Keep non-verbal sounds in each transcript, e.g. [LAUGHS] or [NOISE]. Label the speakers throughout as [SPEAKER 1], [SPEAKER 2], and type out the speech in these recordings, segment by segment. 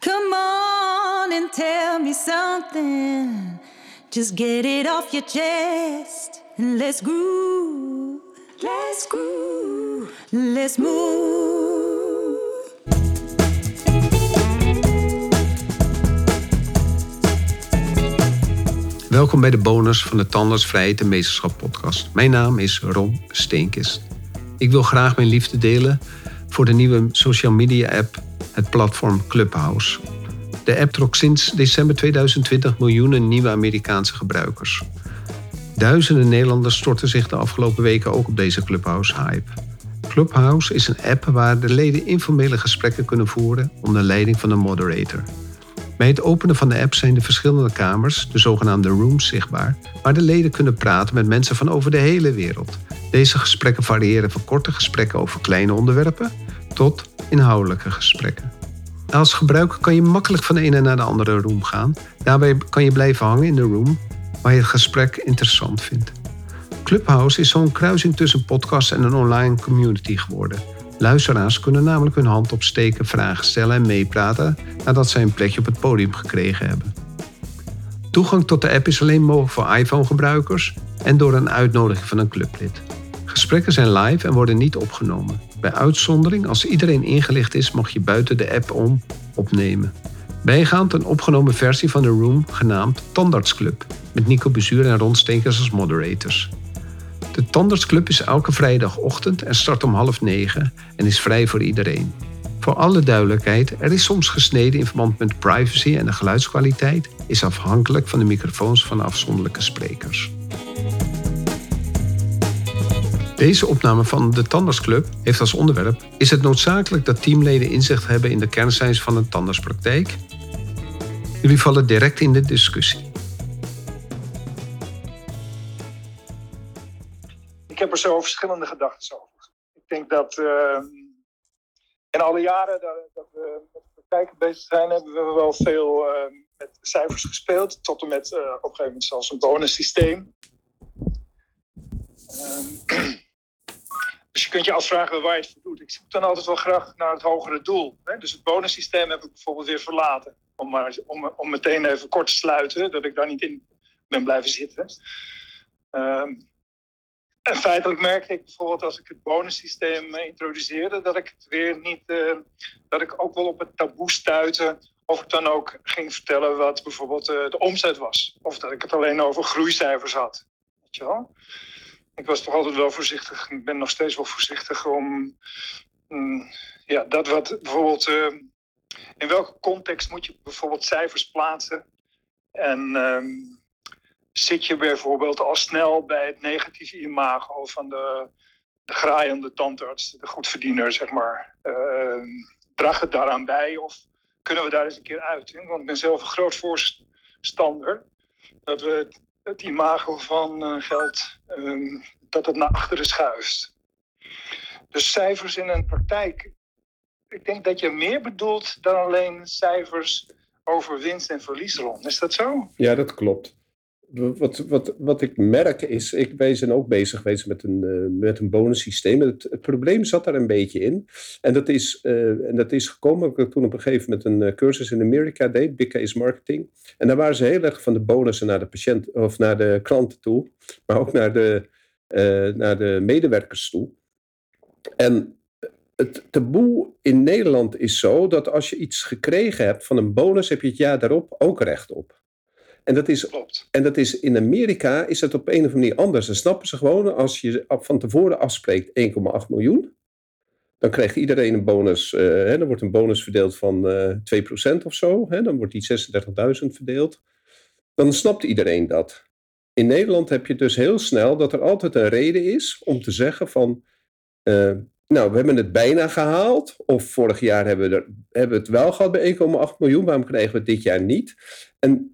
[SPEAKER 1] Come on and tell me something. Just get it off your chest and let's groove. Let's groove. Let's move.
[SPEAKER 2] Welkom bij de bonus van de Tandartsvrijheid en Meesterschap podcast. Mijn naam is Ron Steenkist. Ik wil graag mijn liefde delen voor de nieuwe social media app, het platform Clubhouse. De app trok sinds december 2020 miljoenen nieuwe Amerikaanse gebruikers. Duizenden Nederlanders stortten zich de afgelopen weken ook op deze Clubhouse-hype. Clubhouse is een app waar de leden informele gesprekken kunnen voeren onder leiding van een moderator. Bij het openen van de app zijn de verschillende kamers, de zogenaamde rooms, zichtbaar, waar de leden kunnen praten met mensen van over de hele wereld. Deze gesprekken variëren van korte gesprekken over kleine onderwerpen tot inhoudelijke gesprekken. Als gebruiker kan je makkelijk van de ene naar de andere room gaan. Daarbij kan je blijven hangen in de room waar je het gesprek interessant vindt. Clubhouse is zo'n kruising tussen podcast en een online community geworden. Luisteraars kunnen namelijk hun hand opsteken, vragen stellen en meepraten nadat zij een plekje op het podium gekregen hebben. Toegang tot de app is alleen mogelijk voor iPhone-gebruikers en door een uitnodiging van een clublid. Gesprekken zijn live en worden niet opgenomen. Bij uitzondering, als iedereen ingelicht is, mag je buiten de app om opnemen. Bijgaand een opgenomen versie van de Room genaamd Tandartsclub, met Nico Bezuur en Ron Stenkers als moderators. De Tandartsclub is elke vrijdagochtend en start om half negen en is vrij voor iedereen. Voor alle duidelijkheid, er is soms gesneden in verband met privacy en de geluidskwaliteit is afhankelijk van de microfoons van afzonderlijke sprekers. Deze opname van de Tandartsclub heeft als onderwerp: Is het noodzakelijk dat teamleden inzicht hebben in de kerncijns van een tandartspraktijk? Jullie vallen direct in de discussie.
[SPEAKER 3] Ik heb er zo verschillende gedachten over. Ik denk dat uh, in alle jaren dat, we met de praktijk bezig zijn, hebben we wel veel uh, met cijfers gespeeld. Tot en met uh, op een gegeven moment zelfs een bonussysteem. Ehm, [CLEARS THROAT] dus je kunt je afvragen waar je het voor doet. Ik zoek dan altijd wel graag naar het hogere doel. Hè? Dus het bonussysteem heb ik bijvoorbeeld weer verlaten. Om, maar, om, om meteen even kort te sluiten, dat ik daar niet in ben blijven zitten. Um, en feitelijk merkte ik bijvoorbeeld als ik het bonussysteem introduceerde, dat ik het weer niet, uh, dat ik ook wel op het taboe stuitte. Of ik dan ook ging vertellen wat bijvoorbeeld uh, de omzet was. Of dat ik het alleen over groeicijfers had. Weet je wel? Ik was toch altijd wel voorzichtig. Ik ben nog steeds wel voorzichtig om um, ja, dat wat bijvoorbeeld. Uh, in welke context moet je bijvoorbeeld cijfers plaatsen? En um, zit je bijvoorbeeld al snel bij het negatieve imago van de, de graaiende tandarts, de goedverdiener, zeg maar? Uh, het daaraan bij of kunnen we daar eens een keer uit? Want ik ben zelf een groot voorstander dat we het imago van uh, geld, um, dat het naar achteren schuift. Dus cijfers in een praktijk. Ik denk dat je meer bedoelt dan alleen cijfers over winst en verlies, Ron. Is dat zo?
[SPEAKER 4] Ja, dat klopt. Wat, wat, wat ik merk is, ik, wij zijn ook bezig geweest met een, uh, met een bonussysteem. Het, het probleem zat daar een beetje in. En dat is, uh, en dat is gekomen, ik toen op een gegeven moment een uh, cursus in Amerika deed, Big Case Marketing. En daar waren ze heel erg van de bonussen naar de patiënt of naar de klanten toe, maar ook naar de, naar de medewerkers toe. En het taboe in Nederland is zo dat als je iets gekregen hebt van een bonus, heb je het jaar daarop ook recht op. En dat, is,
[SPEAKER 3] Klopt.
[SPEAKER 4] en dat is in Amerika is dat op een of andere manier anders. Dan snappen ze gewoon, als je van tevoren afspreekt 1,8 miljoen, dan krijgt iedereen een bonus. Uh, hè, dan wordt een bonus verdeeld van uh, 2% of zo. Hè, dan wordt die 36.000 verdeeld. Dan snapt iedereen dat. In Nederland heb je dus heel snel dat er altijd een reden is om te zeggen van... Uh, nou, we hebben het bijna gehaald. Of vorig jaar hebben we, er, hebben we het wel gehad bij 1,8 miljoen. Waarom krijgen we het dit jaar niet? En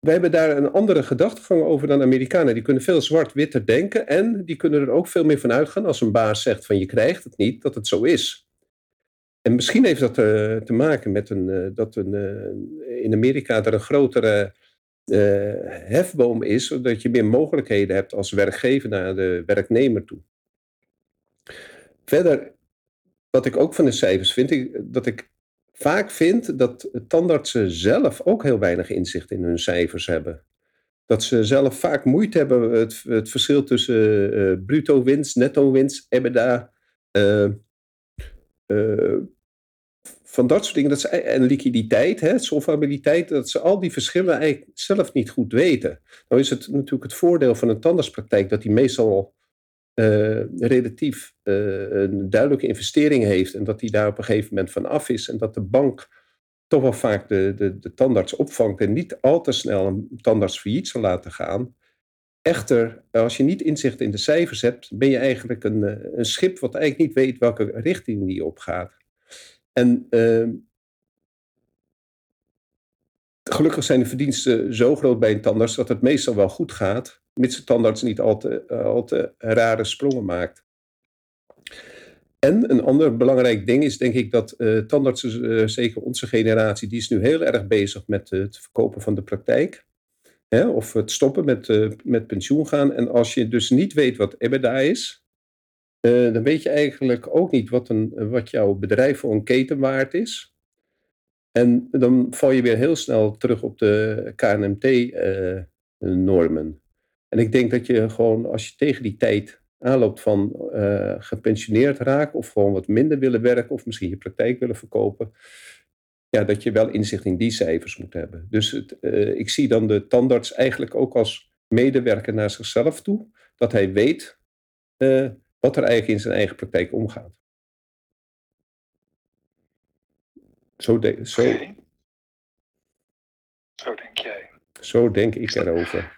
[SPEAKER 4] wij hebben daar een andere gedachtegang over dan Amerikanen. Die kunnen veel zwart-witter denken en die kunnen er ook veel meer van uitgaan als een baas zegt van je krijgt het niet, dat het zo is. En misschien heeft dat uh, te maken met een, uh, dat een, uh, in Amerika er een grotere hefboom is, zodat je meer mogelijkheden hebt als werkgever naar de werknemer toe. Verder, wat ik ook van de cijfers vind, ik, dat ik vaak vind dat tandartsen zelf ook heel weinig inzicht in hun cijfers hebben. Dat ze zelf vaak moeite hebben het, het verschil tussen uh, bruto winst, netto winst, EBITDA, van dat soort dingen. Dat ze, en liquiditeit, hè, solvabiliteit, dat ze al die verschillen eigenlijk zelf niet goed weten. Nou is het natuurlijk het voordeel van een tandartspraktijk dat die meestal uh, relatief uh, een duidelijke investering heeft en dat die daar op een gegeven moment van af is en dat de bank toch wel vaak de, de, de tandarts opvangt en niet al te snel een tandarts failliet zal laten gaan. Echter, als je niet inzicht in de cijfers hebt, ben je eigenlijk een, eh, een schip wat eigenlijk niet weet welke richting die opgaat. En uh, gelukkig zijn de verdiensten zo groot bij een tandarts dat het meestal wel goed gaat, mits de tandarts niet al te, uh, al te rare sprongen maakt. En een ander belangrijk ding is denk ik dat uh, tandartsen, uh, zeker onze generatie, die is nu heel erg bezig met het verkopen van de praktijk. Hè, of het stoppen met, met pensioen gaan. En als je dus niet weet wat EBITDA is, dan weet je eigenlijk ook niet wat, een, wat jouw bedrijf voor een keten waard is. En dan val je weer heel snel terug op de KNMT-normen. En ik denk dat je gewoon, als je tegen die tijd aanloopt van uh, gepensioneerd raken of gewoon wat minder willen werken of misschien je praktijk willen verkopen, ja, dat je wel inzicht in die cijfers moet hebben. Dus het, uh, ik zie dan de tandarts eigenlijk ook als medewerker naar zichzelf toe, dat hij weet uh, wat er eigenlijk in zijn eigen praktijk omgaat. Zo, de, zo,
[SPEAKER 3] okay. zo denk jij.
[SPEAKER 4] Zo denk ik erover.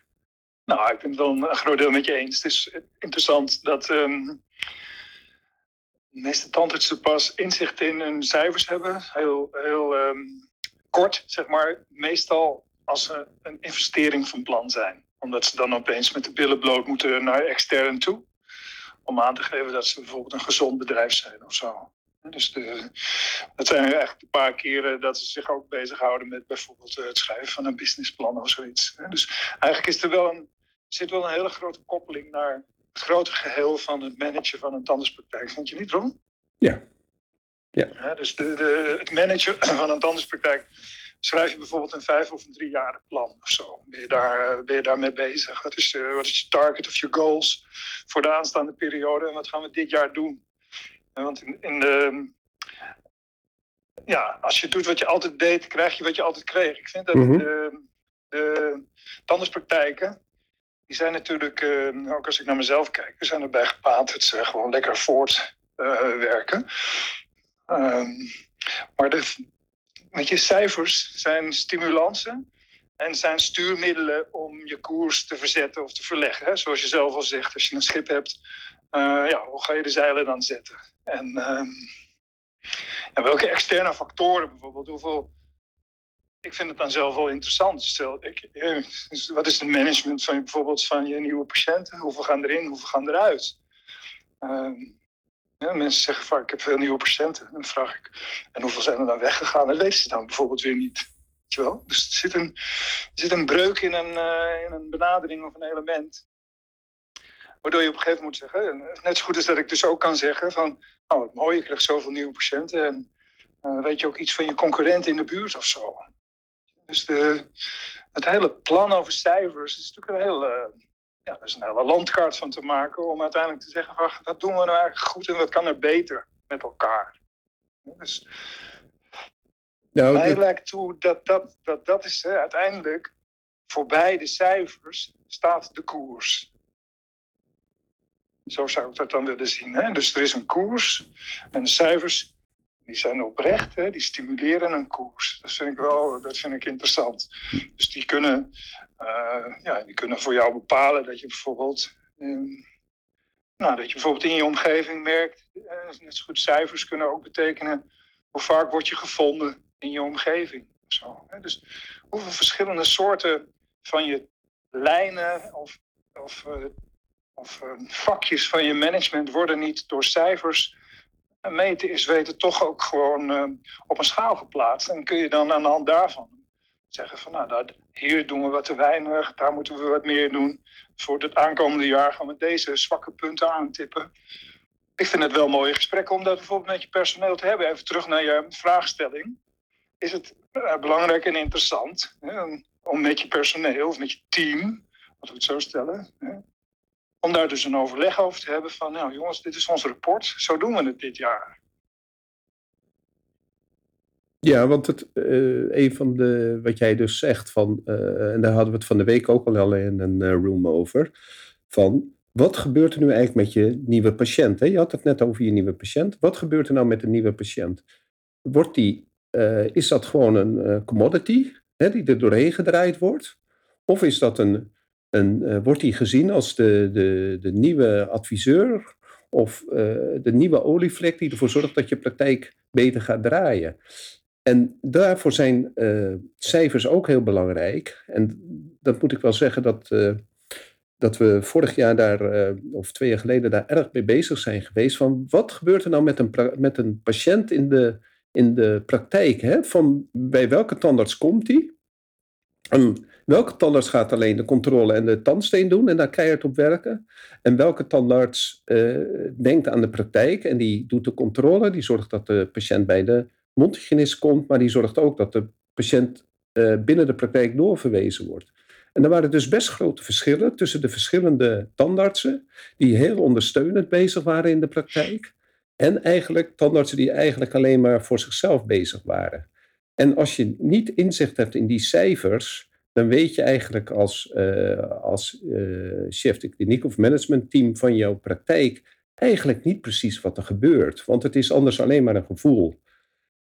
[SPEAKER 3] Nou, ik ben het wel een groot deel met je eens. Het is interessant dat um, de meeste tandartsen pas inzicht in hun cijfers hebben. Heel, heel um, kort, zeg maar. Meestal als ze een investering van plan zijn. Omdat ze dan opeens met de billen bloot moeten naar extern toe. Om aan te geven dat ze bijvoorbeeld een gezond bedrijf zijn of zo. Dus de, dat zijn eigenlijk een paar keren dat ze zich ook bezighouden met bijvoorbeeld het schrijven van een businessplan of zoiets. Dus eigenlijk is er wel een, zit wel een hele grote koppeling naar het grote geheel van het managen van een tandartspraktijk. Vind je niet, Ron?
[SPEAKER 4] Ja.
[SPEAKER 3] ja. ja dus de, de, het managen [CLEARS THROAT] van een tandartspraktijk schrijf je bijvoorbeeld een vijf of een driejarig plan of zo. Ben je, daar, ben je daarmee bezig? Wat is, uh, wat is je target of je goals voor de aanstaande periode? En wat gaan we dit jaar doen? Want in, in de, ja, als je doet wat je altijd deed, krijg je wat je altijd kreeg. Ik vind dat mm -hmm. de, de tandartspraktijken, die zijn natuurlijk, uh, ook als ik naar mezelf kijk, we zijn erbij gepaard dat ze gewoon lekker voortwerken. Uh, um, maar de, met je cijfers zijn stimulansen en zijn stuurmiddelen om je koers te verzetten of te verleggen. Hè? Zoals je zelf al zegt, als je een schip hebt, uh, ja, hoe ga je de zeilen dan zetten? En, en welke externe factoren bijvoorbeeld, hoeveel... Ik vind het dan zelf wel interessant. Stel, ik, dus wat is het management van je, bijvoorbeeld van je nieuwe patiënten? Hoeveel gaan erin, hoeveel gaan eruit? Uh, ja, mensen zeggen vaak, ik heb veel nieuwe patiënten. Dan vraag ik, en hoeveel zijn er dan weggegaan? Dat weten ze dan bijvoorbeeld weer niet. Weet je wel? Dus er zit een, zit een breuk in een, uh, in een benadering of een element. Waardoor je op een gegeven moment moet zeggen, net zo goed als dat ik dus ook kan zeggen van, nou wat mooi, je krijgt zoveel nieuwe patiënten en weet je ook iets van je concurrent in de buurt of zo. Dus de, het hele plan over cijfers is natuurlijk een hele, ja, er is een hele landkaart van te maken om uiteindelijk te zeggen, van, wat doen we nou eigenlijk goed en wat kan er beter met elkaar. Dus nou, mij dit... lijkt toe dat dat, dat, dat is hè, uiteindelijk voorbij de cijfers staat de koers. Zo zou ik dat dan willen zien. Hè? Dus er is een koers en de cijfers die zijn oprecht, hè? die stimuleren een koers. Dat vind ik wel dat vind ik interessant. Dus die kunnen, uh, ja, die kunnen voor jou bepalen dat je bijvoorbeeld, um, nou, dat je bijvoorbeeld in je omgeving merkt, uh, net zo goed cijfers kunnen ook betekenen hoe vaak word je gevonden in je omgeving. Zo, hè? Dus hoeveel verschillende soorten van je lijnen of, of uh, of vakjes van je management worden niet door cijfers meten is weten toch ook gewoon uh, op een schaal geplaatst. En kun je dan aan de hand daarvan zeggen van nou, daar, hier doen we wat te weinig, daar moeten we wat meer doen. Voor het aankomende jaar gaan we deze zwakke punten aantippen. Ik vind het wel mooie gesprekken om dat bijvoorbeeld met je personeel te hebben. Even terug naar je vraagstelling. is het eh, belangrijk en interessant hè, om met je personeel of met je team, laten we het zo stellen, hè, om daar dus een overleg over te hebben van, nou jongens, dit is ons rapport, zo doen we het dit jaar.
[SPEAKER 4] Ja, want het, uh, een van de, wat jij dus zegt, van, uh, en daar hadden we het van de week ook al in een uh, room over, van wat gebeurt er nu eigenlijk met je nieuwe patiënt? Hè? Je had het net over je nieuwe patiënt. Wat gebeurt er nou met de nieuwe patiënt? Wordt die, is dat gewoon een commodity hè, die er doorheen gedraaid wordt? Of is dat een, een, wordt die gezien als de, de, de nieuwe adviseur of de nieuwe olievlek die ervoor zorgt dat je praktijk beter gaat draaien? En daarvoor zijn uh, cijfers ook heel belangrijk. En dat moet ik wel zeggen dat, dat we vorig jaar daar, of twee jaar geleden, daar erg mee bezig zijn geweest. Van wat gebeurt er nou met een, met een patiënt in de, in de praktijk? Hè? Van bij welke tandarts komt hij? En welke tandarts gaat alleen de controle en de tandsteen doen en daar keihard op werken? En welke tandarts denkt aan de praktijk en die doet de controle, die zorgt dat de patiënt bij de mondhygiënist komt, maar die zorgt ook dat de patiënt uh, binnen de praktijk doorverwezen wordt. En er waren dus best grote verschillen tussen de verschillende tandartsen, die heel ondersteunend bezig waren in de praktijk, en eigenlijk tandartsen die eigenlijk alleen maar voor zichzelf bezig waren. En als je niet inzicht hebt in die cijfers, dan weet je eigenlijk als, uh, als uh, chef de kliniek of managementteam van jouw praktijk eigenlijk niet precies wat er gebeurt. Want het is anders alleen maar een gevoel.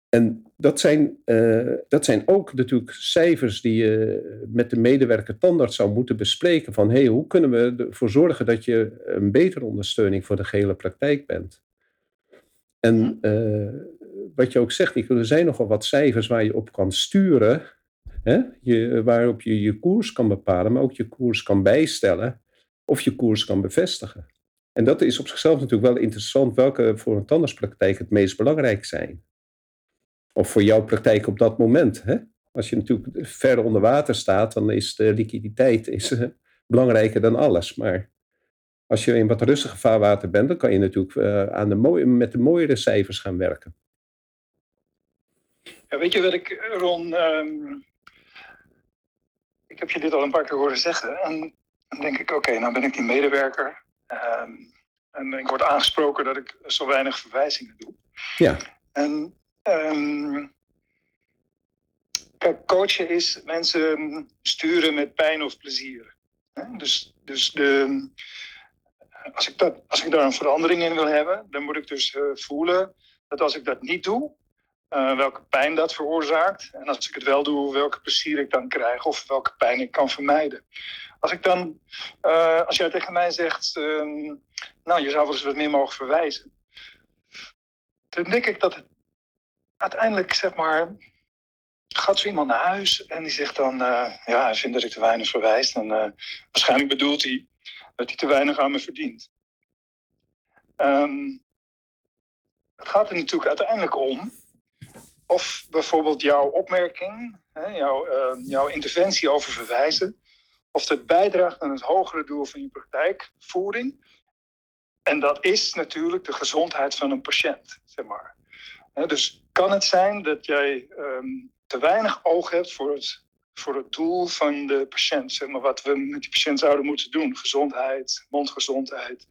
[SPEAKER 4] En dat zijn, uh, dat zijn ook natuurlijk cijfers die je met de medewerker tandarts zou moeten bespreken. Van hey, hoe kunnen we ervoor zorgen dat je een betere ondersteuning voor de gehele praktijk bent? En wat je ook zegt, Nico, er zijn nogal wat cijfers waar je op kan sturen. Hè? Je, waarop je je koers kan bepalen, maar ook je koers kan bijstellen. Of je koers kan bevestigen. En dat is op zichzelf natuurlijk wel interessant welke voor een tandartspraktijk het meest belangrijk zijn. Of voor jouw praktijk op dat moment. Hè? Als je natuurlijk ver onder water staat, dan is de liquiditeit is, uh, belangrijker dan alles. Maar als je in wat rustiger vaarwater bent, dan kan je natuurlijk uh, aan de mooie, met de mooiere cijfers gaan werken.
[SPEAKER 3] Ja, weet je wat ik, Ron, um, ik heb je dit al een paar keer horen zeggen. En dan denk ik, oké, okay, nou ben ik die medewerker. Um, en ik word aangesproken dat ik zo weinig verwijzingen doe.
[SPEAKER 4] Ja.
[SPEAKER 3] En Um, kijk, coachen is mensen sturen met pijn of plezier. Dus, dus de, als, ik dat, als ik daar een verandering in wil hebben, dan moet ik dus uh, voelen dat als ik dat niet doe, uh, welke pijn dat veroorzaakt. En als ik het wel doe, welke plezier ik dan krijg of welke pijn ik kan vermijden. Als ik dan, uh, als jij tegen mij zegt, nou je zou wel eens wat meer mogen verwijzen. Dan denk ik dat uiteindelijk, zeg maar, gaat zo iemand naar huis en die zegt dan, uh, ja, hij vindt dat ik te weinig verwijs. Dan waarschijnlijk bedoelt hij dat hij te weinig aan me verdient. Um, het gaat er natuurlijk uiteindelijk om of bijvoorbeeld jouw opmerking, hè, jouw, uh, jouw interventie over verwijzen, of dat bijdraagt aan het hogere doel van je praktijkvoering. En dat is natuurlijk de gezondheid van een patiënt, zeg maar. dus kan het zijn dat jij um, te weinig oog hebt voor het, voor het doel van de patiënt. Zeg maar, wat we met die patiënt zouden moeten doen. Gezondheid, mondgezondheid,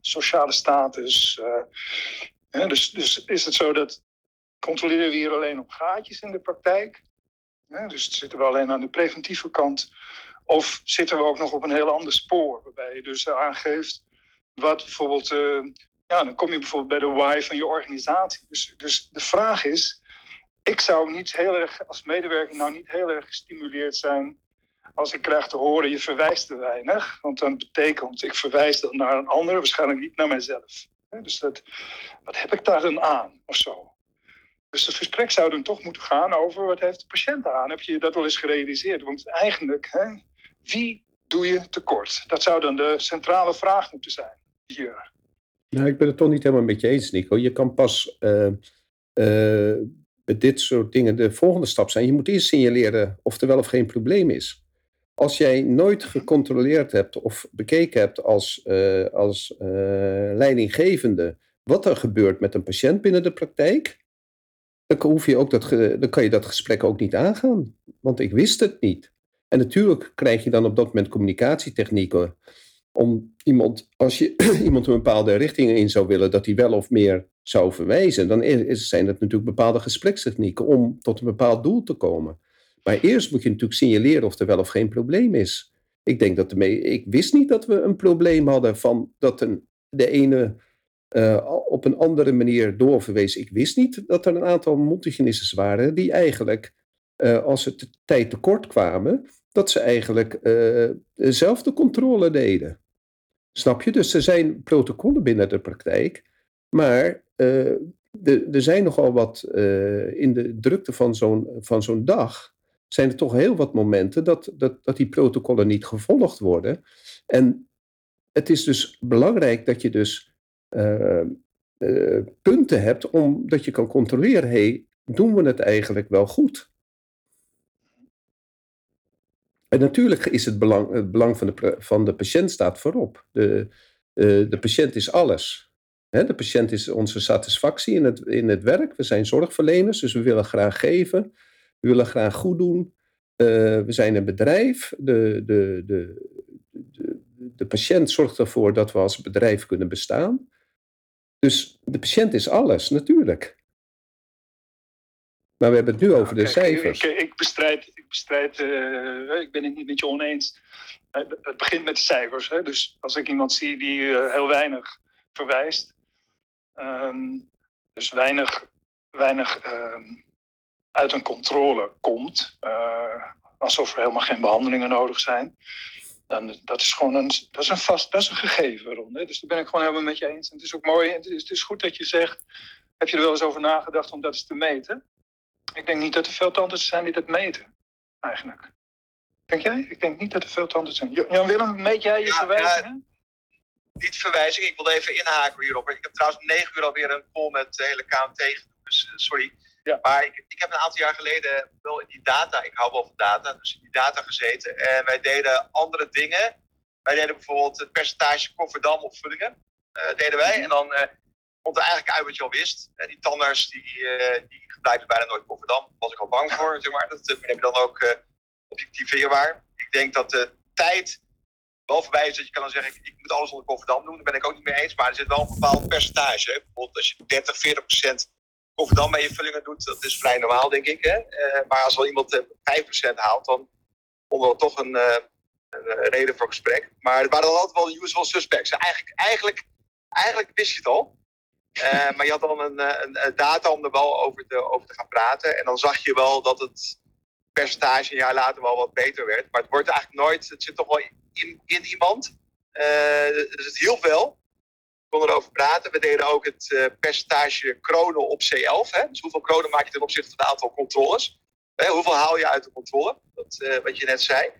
[SPEAKER 3] sociale status. Uh, dus, dus is het zo dat controleren we hier alleen op gaatjes in de praktijk? dus zitten we alleen aan de preventieve kant? Of zitten we ook nog op een heel ander spoor, waarbij je dus aangeeft wat bijvoorbeeld uh, ja, dan kom je bijvoorbeeld bij de why van je organisatie. Dus, dus de vraag is, ik zou niet heel erg als medewerker nou niet heel erg gestimuleerd zijn als ik krijg te horen je verwijst te weinig. Want dan betekent ik verwijs dan naar een ander, waarschijnlijk niet naar mijzelf. Dus dat, wat heb ik daar dan aan of zo? Dus het gesprek zou dan toch moeten gaan over wat heeft de patiënt aan? Heb je dat wel eens gerealiseerd? Want eigenlijk, hè, wie doe je tekort? Dat zou dan de centrale vraag moeten zijn hier.
[SPEAKER 4] Nou, ik ben het toch niet helemaal met je eens, Nico. Je kan pas uh, uh, bij dit soort dingen de volgende stap zijn. Je moet eerst signaleren of er wel of geen probleem is. Als jij nooit gecontroleerd hebt of bekeken hebt als, uh, als leidinggevende wat er gebeurt met een patiënt binnen de praktijk, dan, hoef je ook dat, dan kan je dat gesprek ook niet aangaan. Want ik wist het niet. En natuurlijk krijg je dan op dat moment communicatietechnieken om iemand, als je [CLEARS THROAT] iemand een bepaalde richting in zou willen, dat hij wel of meer zou verwijzen, dan is, zijn dat natuurlijk bepaalde gesprekstechnieken om tot een bepaald doel te komen. Maar eerst moet je natuurlijk signaleren of er wel of geen probleem is. Ik denk dat ik wist niet dat we een probleem hadden van dat een, de ene uh, op een andere manier doorverwees. Ik wist niet dat er een aantal mondhygiënistes waren die eigenlijk, uh, als het tijd tekort kwamen, dat ze eigenlijk uh, zelf de controle deden. Snap je? Dus er zijn protocollen binnen de praktijk, maar er zijn nogal wat in de drukte van zo'n, van zo'n dag. Zijn er toch heel wat momenten dat, dat, dat die protocollen niet gevolgd worden. En het is dus belangrijk dat je dus punten hebt, omdat je kan controleren, hey, doen we het eigenlijk wel goed? En natuurlijk is het belang, het belang van, de, van de patiënt staat voorop. De, uh, de patiënt is alles. Hè, de patiënt is onze satisfactie in het, in het werk. We zijn zorgverleners, dus we willen graag geven. We willen graag goed doen. we zijn een bedrijf. De, de, de, de, de patiënt zorgt ervoor dat we als bedrijf kunnen bestaan. Dus de patiënt is alles, natuurlijk. Maar we hebben het nu over de cijfers.
[SPEAKER 3] Ik, ik, bestrijd, ik, bestrijd uh, ik ben het niet met je oneens. Het begint met de cijfers. Hè? Dus als ik iemand zie die uh, heel weinig verwijst, um, dus weinig, weinig um, uit een controle komt, alsof er helemaal geen behandelingen nodig zijn, dan, dat is gewoon een, dat is een vast, dat is een gegeven, Ron. Hè? Dus daar ben ik gewoon helemaal met je eens. En het is ook mooi, het is, het is goed dat je zegt, heb je er wel eens over nagedacht om dat eens te meten? Ik denk niet dat er veel tandartsen zijn die dat meten, eigenlijk. Denk jij? Ik denk niet dat er veel tandartsen zijn. Jan Willem, meet jij je ja, verwijzingen?
[SPEAKER 5] niet verwijzing, ik wil even inhaken hierop. Ik heb trouwens om negen uur alweer een call met de hele KMT. Dus uh, sorry. Ja. Maar ik, ik, heb een aantal jaar geleden wel in die data, ik hou wel van data, dus in die data gezeten. En wij deden andere dingen. Wij deden bijvoorbeeld het percentage kofferdam of vullingen. Uh, deden wij. En dan uh, komt er eigenlijk uit wat je al wist. Uh, die tanders die, die gebruiken bijna nooit kofferdam. Daar was ik al bang voor, zeg maar. Dat heb je dan ook objectiveerbaar. Ik denk dat de tijd wel voorbij is dat je kan dan zeggen, ik, ik moet alles onder kofferdam doen. Daar ben ik ook niet mee eens. Maar er zit wel een bepaald percentage. Bijvoorbeeld als je 30, 40 procent of dan met je vullingen doet, dat is vrij normaal, denk ik. Hè? Uh, maar als wel iemand uh, eh, 5% haalt, dan vonden we toch een, uh, een, reden voor gesprek. Maar er waren altijd wel usual suspects. Eigenlijk, eigenlijk, eigenlijk wist je het al. maar je had dan een, een, data om er wel over te, over te gaan praten. En dan zag je wel dat het percentage een jaar later wel wat beter werd. Maar het wordt eigenlijk nooit, het zit toch wel in, in iemand. dus het hielp wel konden erover praten. We deden ook het uh, percentage kronen op C11. Hè? Dus hoeveel kronen maak je ten opzichte van het aantal controles? Hè? Hoeveel haal je uit de controle? Dat, uh, wat je net zei.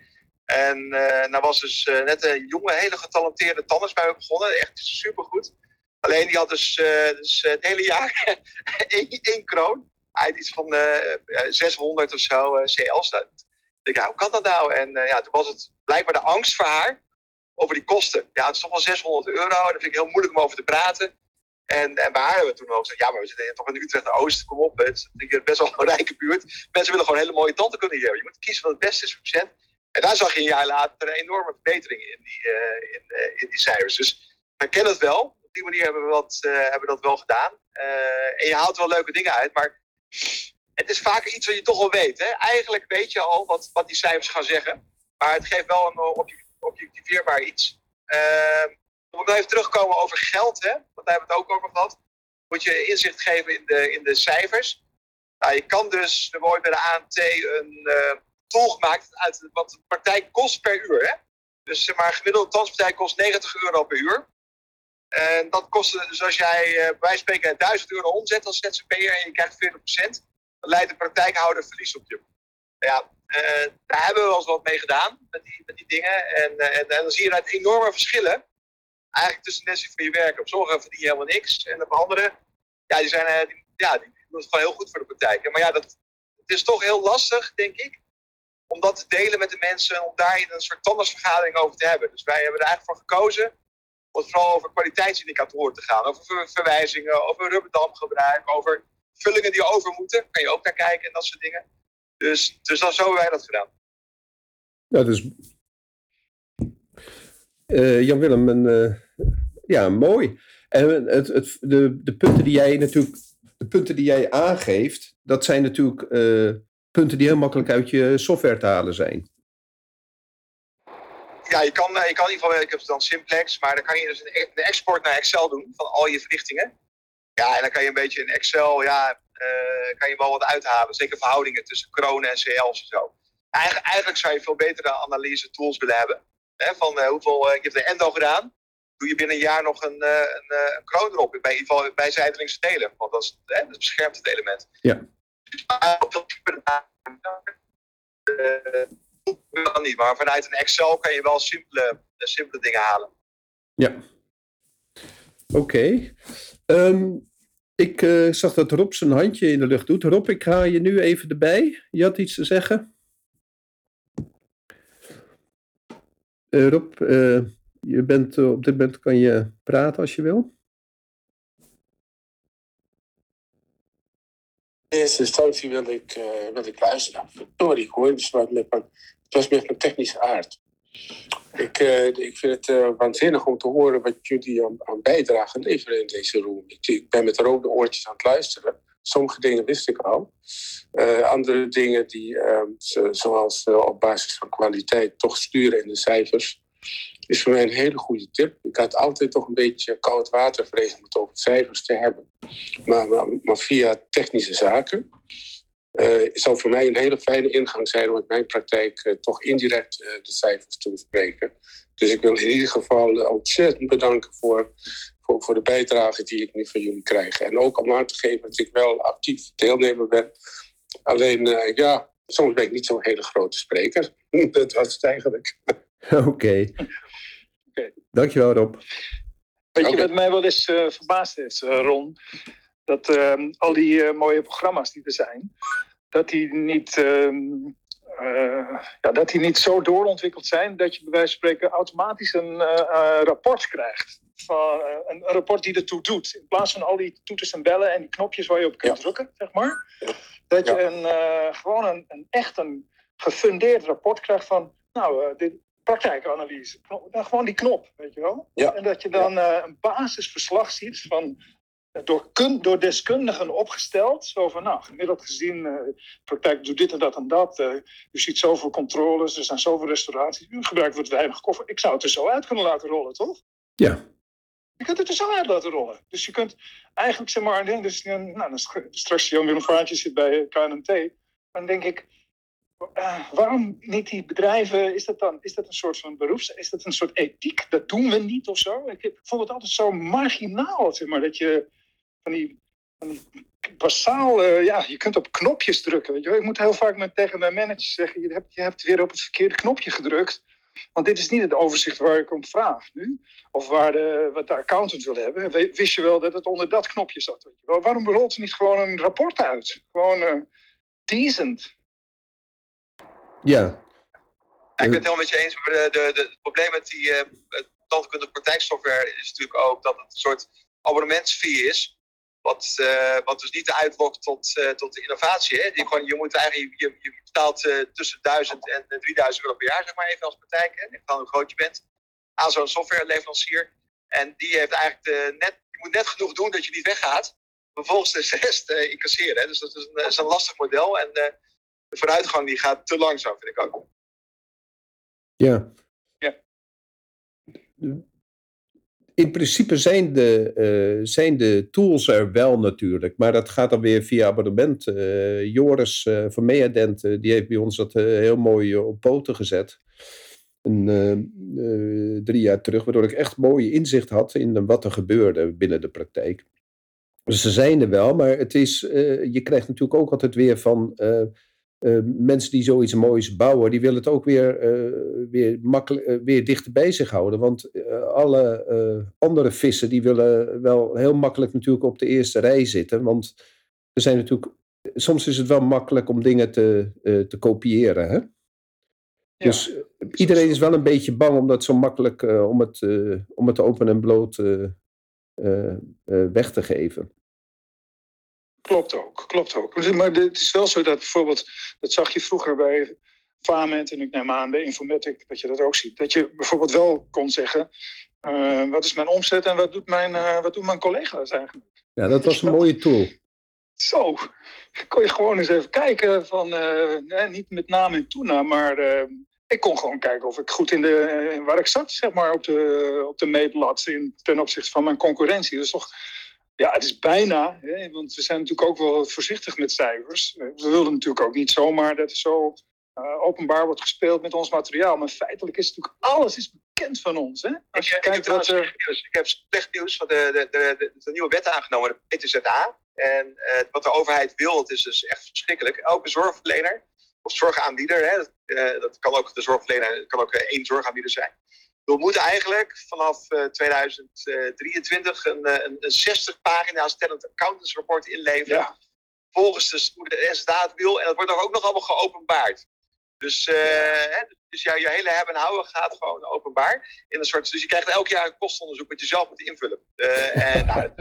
[SPEAKER 5] En uh, nou was dus net een jonge, hele getalenteerde tandarts bij me begonnen. Echt supergoed. Alleen die had dus, dus het hele jaar [LAUGHS] één, kroon. Hij had iets van 600 of zo C11's. Ik dacht, hoe kan dat nou? En ja, toen was het blijkbaar de angst voor haar over die kosten. Ja, het is toch wel 600 euro. En dat vind ik heel moeilijk om over te praten. En, en waar hebben we toen ook gezegd, ja, maar we zitten toch in Utrecht-Oost, kom op. Het is best wel een rijke buurt. Mensen willen gewoon hele mooie tanden kunnen hebben. Je moet kiezen wat het beste is voor patiënt. En daar zag je een jaar later een enorme verbetering in die, uh, in, uh, in die cijfers. Dus we kennen het wel. Op die manier hebben we, wat, uh, hebben dat wel gedaan. en je haalt wel leuke dingen uit, maar het is vaker iets wat je toch al weet. Hè? Eigenlijk weet je al wat, wat die cijfers gaan zeggen. Maar het geeft wel een objectief objectiveerbaar iets. Uh, om nog even terugkomen over geld, hè, want daar hebben we het ook over gehad. Moet je inzicht geven in de, in de cijfers. Nou, je kan dus, we bij de ANT een uh, tool gemaakt uit wat de praktijk kost per uur. Hè? Dus zeg maar, gemiddelde transpartij kost 90 euro per uur. En dat kost dus als jij uh, bij spreken 1000 euro omzet als ZZP'er en je krijgt 40%, dan leidt de praktijkhouder verlies op je. Ja, uh, daar hebben we wel eens wat mee gedaan, met die, met die dingen. En, uh, en, dan zie je uit enorme verschillen, eigenlijk tussen mensen van je werken. Op sommige verdien je helemaal niks, en op andere, ja, die zijn, die, ja, die doen het gewoon heel goed voor de praktijk. Maar ja, dat, het is toch heel lastig, denk ik, om dat te delen met de mensen, om daar een soort tandartsvergadering over te hebben. Dus wij hebben er eigenlijk voor gekozen om vooral over kwaliteitsindicatoren te gaan. Over verwijzingen, over rubberdamgebruik, over vullingen die over moeten, kan je ook naar kijken en dat soort dingen. Dus, dus dan zo hebben wij dat gedaan.
[SPEAKER 4] Ja, dus uh, Jan-Willem, uh, ja, mooi. En het, het, de, de punten die jij natuurlijk, de punten die jij aangeeft, dat zijn natuurlijk uh, punten die heel makkelijk uit je software te halen zijn.
[SPEAKER 5] Ja, je kan, je kan in ieder geval, ik heb dan Simplex, maar dan kan je dus een, e-, een export naar Excel doen van al je verrichtingen. Ja, en dan kan je een beetje in Excel, ja, kan je wel wat uithalen. Zeker verhoudingen tussen kronen en CL's en zo. Eigenlijk, eigenlijk zou je veel betere analyse tools willen hebben. Hè, van uh, hoeveel, uh, je hebt de endo gedaan. Doe je binnen een jaar nog een, een, een kroon erop. Bij, in ieder geval bij zijdelingse delen. Want dat, is, hè, dat beschermt het element.
[SPEAKER 4] Ja.
[SPEAKER 5] Niet, maar vanuit een Excel kan je wel simpele, simpele dingen halen.
[SPEAKER 4] Ja. Oké. Okay. Um, ik zag dat Rob zijn handje in de lucht doet. Rob, ik ga je nu even erbij. Je had iets te zeggen? Uh, Rob, uh, je bent, op dit moment kan je praten als je wil.
[SPEAKER 6] In eerste instantie wil ik, wil ik luisteren. Sorry hoor, dus het, met mijn, het was met mijn technische aard. Ik, ik vind het waanzinnig om te horen wat jullie aan, aan bijdragen leveren in deze room. Ik, ben met rode oortjes aan het luisteren. Sommige dingen wist ik al. Uh, andere dingen die, uh, zoals op basis van kwaliteit toch sturen in de cijfers, is voor mij een hele goede tip. Ik had altijd toch een beetje koud water vrezen om het over cijfers te hebben. Maar, maar via technische zaken uh, zal voor mij een hele fijne ingang zijn om in mijn praktijk toch indirect de cijfers te bespreken. Dus ik wil in ieder geval ontzettend bedanken voor voor, voor de bijdrage die ik nu van jullie krijg. En ook om aan te geven dat ik wel actief deelnemer ben. Alleen, uh, ja, soms ben ik niet zo'n hele grote spreker. [LAUGHS] dat was het eigenlijk. [LAUGHS]
[SPEAKER 4] Oké. Okay. okay. Dankjewel, Rob.
[SPEAKER 3] Weet je wat mij wel eens uh, verbaasd is, uh, Ron? Dat uh, al die mooie programma's die er zijn, dat die niet ehm, ja, dat die niet zo doorontwikkeld zijn dat je bij wijze van spreken automatisch een rapport krijgt van een, rapport die ertoe doet. In plaats van al die toeters en bellen en die knopjes waar je op kunt drukken, zeg maar. Dat je een, uh, gewoon een, een, echt een gefundeerd rapport krijgt van, nou, uh, dit praktijkanalyse. Nou, gewoon die knop, weet je wel. En dat je dan een basisverslag ziet van door, kun, door deskundigen opgesteld. Zo van, nou, gemiddeld gezien, uh, praktijk doet dit en dat en dat. Uh, u ziet zoveel controles, er zijn zoveel restauraties. U gebruikt wat weinig koffer. Ik zou het er zo uit kunnen laten rollen, toch?
[SPEAKER 4] Ja.
[SPEAKER 3] Je kunt het er zo uit laten rollen. Dus je kunt eigenlijk, zeg maar, dus, nou, dan straks Jan Willem Vaartje zit bij KNMT. Dan denk ik, uh, waarom niet die bedrijven, is dat dan is dat een soort van beroeps, is dat een soort ethiek? Dat doen we niet of zo? Ik, ik vond het altijd zo marginaal, zeg maar, dat je van die, van die basaal, uh, ja, je kunt op knopjes drukken. Weet je wel? Ik moet heel vaak met, tegen mijn manager zeggen, je hebt, je hebt weer op het verkeerde knopje gedrukt. Want dit is niet het overzicht waar ik om vraag nu. Of waar de, wat de accountant wil hebben. Wist je wel dat het onder dat knopje zat? Weet je wel? Waarom rolt ze niet gewoon een rapport uit? Gewoon uh, decent.
[SPEAKER 4] Ja.
[SPEAKER 5] ik ben het helemaal met je eens. Maar de, de, de, het probleem met die uh, tandkundige praktijksoftware is natuurlijk ook dat het een soort abonnementsfee is. Wat, uh, wat dus niet uitlokt tot, uh, tot de innovatie. Hè? Die gewoon, je, moet eigenlijk, je, je betaalt uh, tussen 1000 en 3000 euro per jaar, zeg maar even als praktijk. Hè? Dan hoe groot je bent. Aan zo'n softwareleverancier. En die heeft eigenlijk de net, je moet net genoeg doen dat je niet weggaat. Vervolgens de rest incasseren. Hè? Dus dat is een, is een lastig model. En de vooruitgang die gaat te langzaam, vind ik ook.
[SPEAKER 4] Ja.
[SPEAKER 3] Ja
[SPEAKER 4] in principe zijn de, uh, zijn de tools er wel natuurlijk, maar dat gaat dan weer via abonnement. Uh, Joris uh, van Meadent, die heeft bij ons dat heel mooi op poten gezet. Een, drie jaar terug, waardoor ik echt mooi inzicht had in wat er gebeurde binnen de praktijk. Dus ze zijn er wel, maar het is, je krijgt natuurlijk ook altijd weer van uh, mensen die zoiets moois bouwen, die willen het ook weer, uh, weer, makkelijk, uh, weer dichter bij zich houden. Want alle andere vissen die willen wel heel makkelijk natuurlijk op de eerste rij zitten. Want er zijn natuurlijk, soms is het wel makkelijk om dingen te, te kopiëren. Hè? Ja. Dus iedereen is wel een beetje bang om dat zo makkelijk, om, het, om het open en bloot weg te geven.
[SPEAKER 3] Klopt ook, klopt ook. Maar het is wel zo dat bijvoorbeeld, dat zag je vroeger bij Fament en ik neem aan bij Informatic dat je dat ook ziet. Dat je bijvoorbeeld wel kon zeggen, uh, wat is mijn omzet en wat, doet mijn, uh, wat doen mijn collega's eigenlijk?
[SPEAKER 4] Ja, dat was een mooie tool.
[SPEAKER 3] Zo, kon je gewoon eens even kijken van, uh, niet met naam en toenaam, maar ik kon gewoon kijken of ik goed in de, waar ik zat, zeg maar, op de, op de meetlat in, ten opzichte van mijn concurrentie. Dat is toch ja, het is bijna, hè, want we zijn natuurlijk ook wel voorzichtig met cijfers. We willen natuurlijk ook niet zomaar dat er zo uh, openbaar wordt gespeeld met ons materiaal. Maar feitelijk is natuurlijk alles is bekend van ons. Hè?
[SPEAKER 5] Als je ik, kijkt ik, heb wat, ik heb slecht nieuws van de, de, de, de, nieuwe wet aangenomen, de PTZA. En uh, wat de overheid wil, het is dus echt verschrikkelijk. Elke zorgverlener of zorgaanbieder, hè, dat, uh, dat kan ook de zorgverlener, kan ook één zorgaanbieder zijn we moeten eigenlijk vanaf 2023 een, een, een 60 pagina's tellend accountantsrapport inleveren. Ja. Volgens de, de SDA het wil. En dat wordt ook nog allemaal geopenbaard. Dus, uh, hè, dus je hele hebben en houden gaat gewoon openbaar. In een soort, dus je krijgt elk jaar een kostenonderzoek wat je zelf moet invullen. Uh, en, [LAUGHS] nou,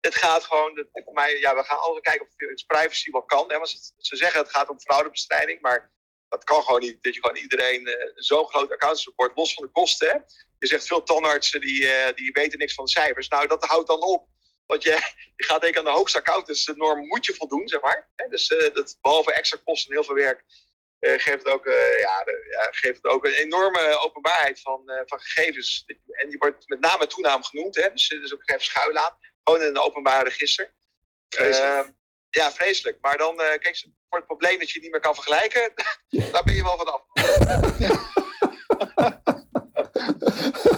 [SPEAKER 5] het gaat gewoon, voor mij, ja, we gaan altijd kijken of het privacy wel kan. Hè, want ze, ze zeggen het gaat om fraudebestrijding, maar dat kan gewoon niet. Dat je gewoon iedereen uh, zo'n groot accountsrapport, los van de kosten. Hè? Je zegt veel tandartsen die, uh, die weten niks van de cijfers. Nou, dat houdt dan op. Want je, [LAUGHS] je gaat denken aan de hoogste accountantsnorm moet je voldoen, zeg maar. Dus uh, dat, behalve extra kosten en heel veel werk, geeft, het ook, ja, ja, geeft het ook een enorme openbaarheid van, van gegevens. En die wordt met naam en toenaam genoemd. Hè? Dus er is ook geen schuil aan. Gewoon in een openbaar register. Ja, vreselijk. Maar dan, kijk, voor het probleem dat je niet meer kan vergelijken, [LAUGHS] daar ben je wel vanaf. [LAUGHS]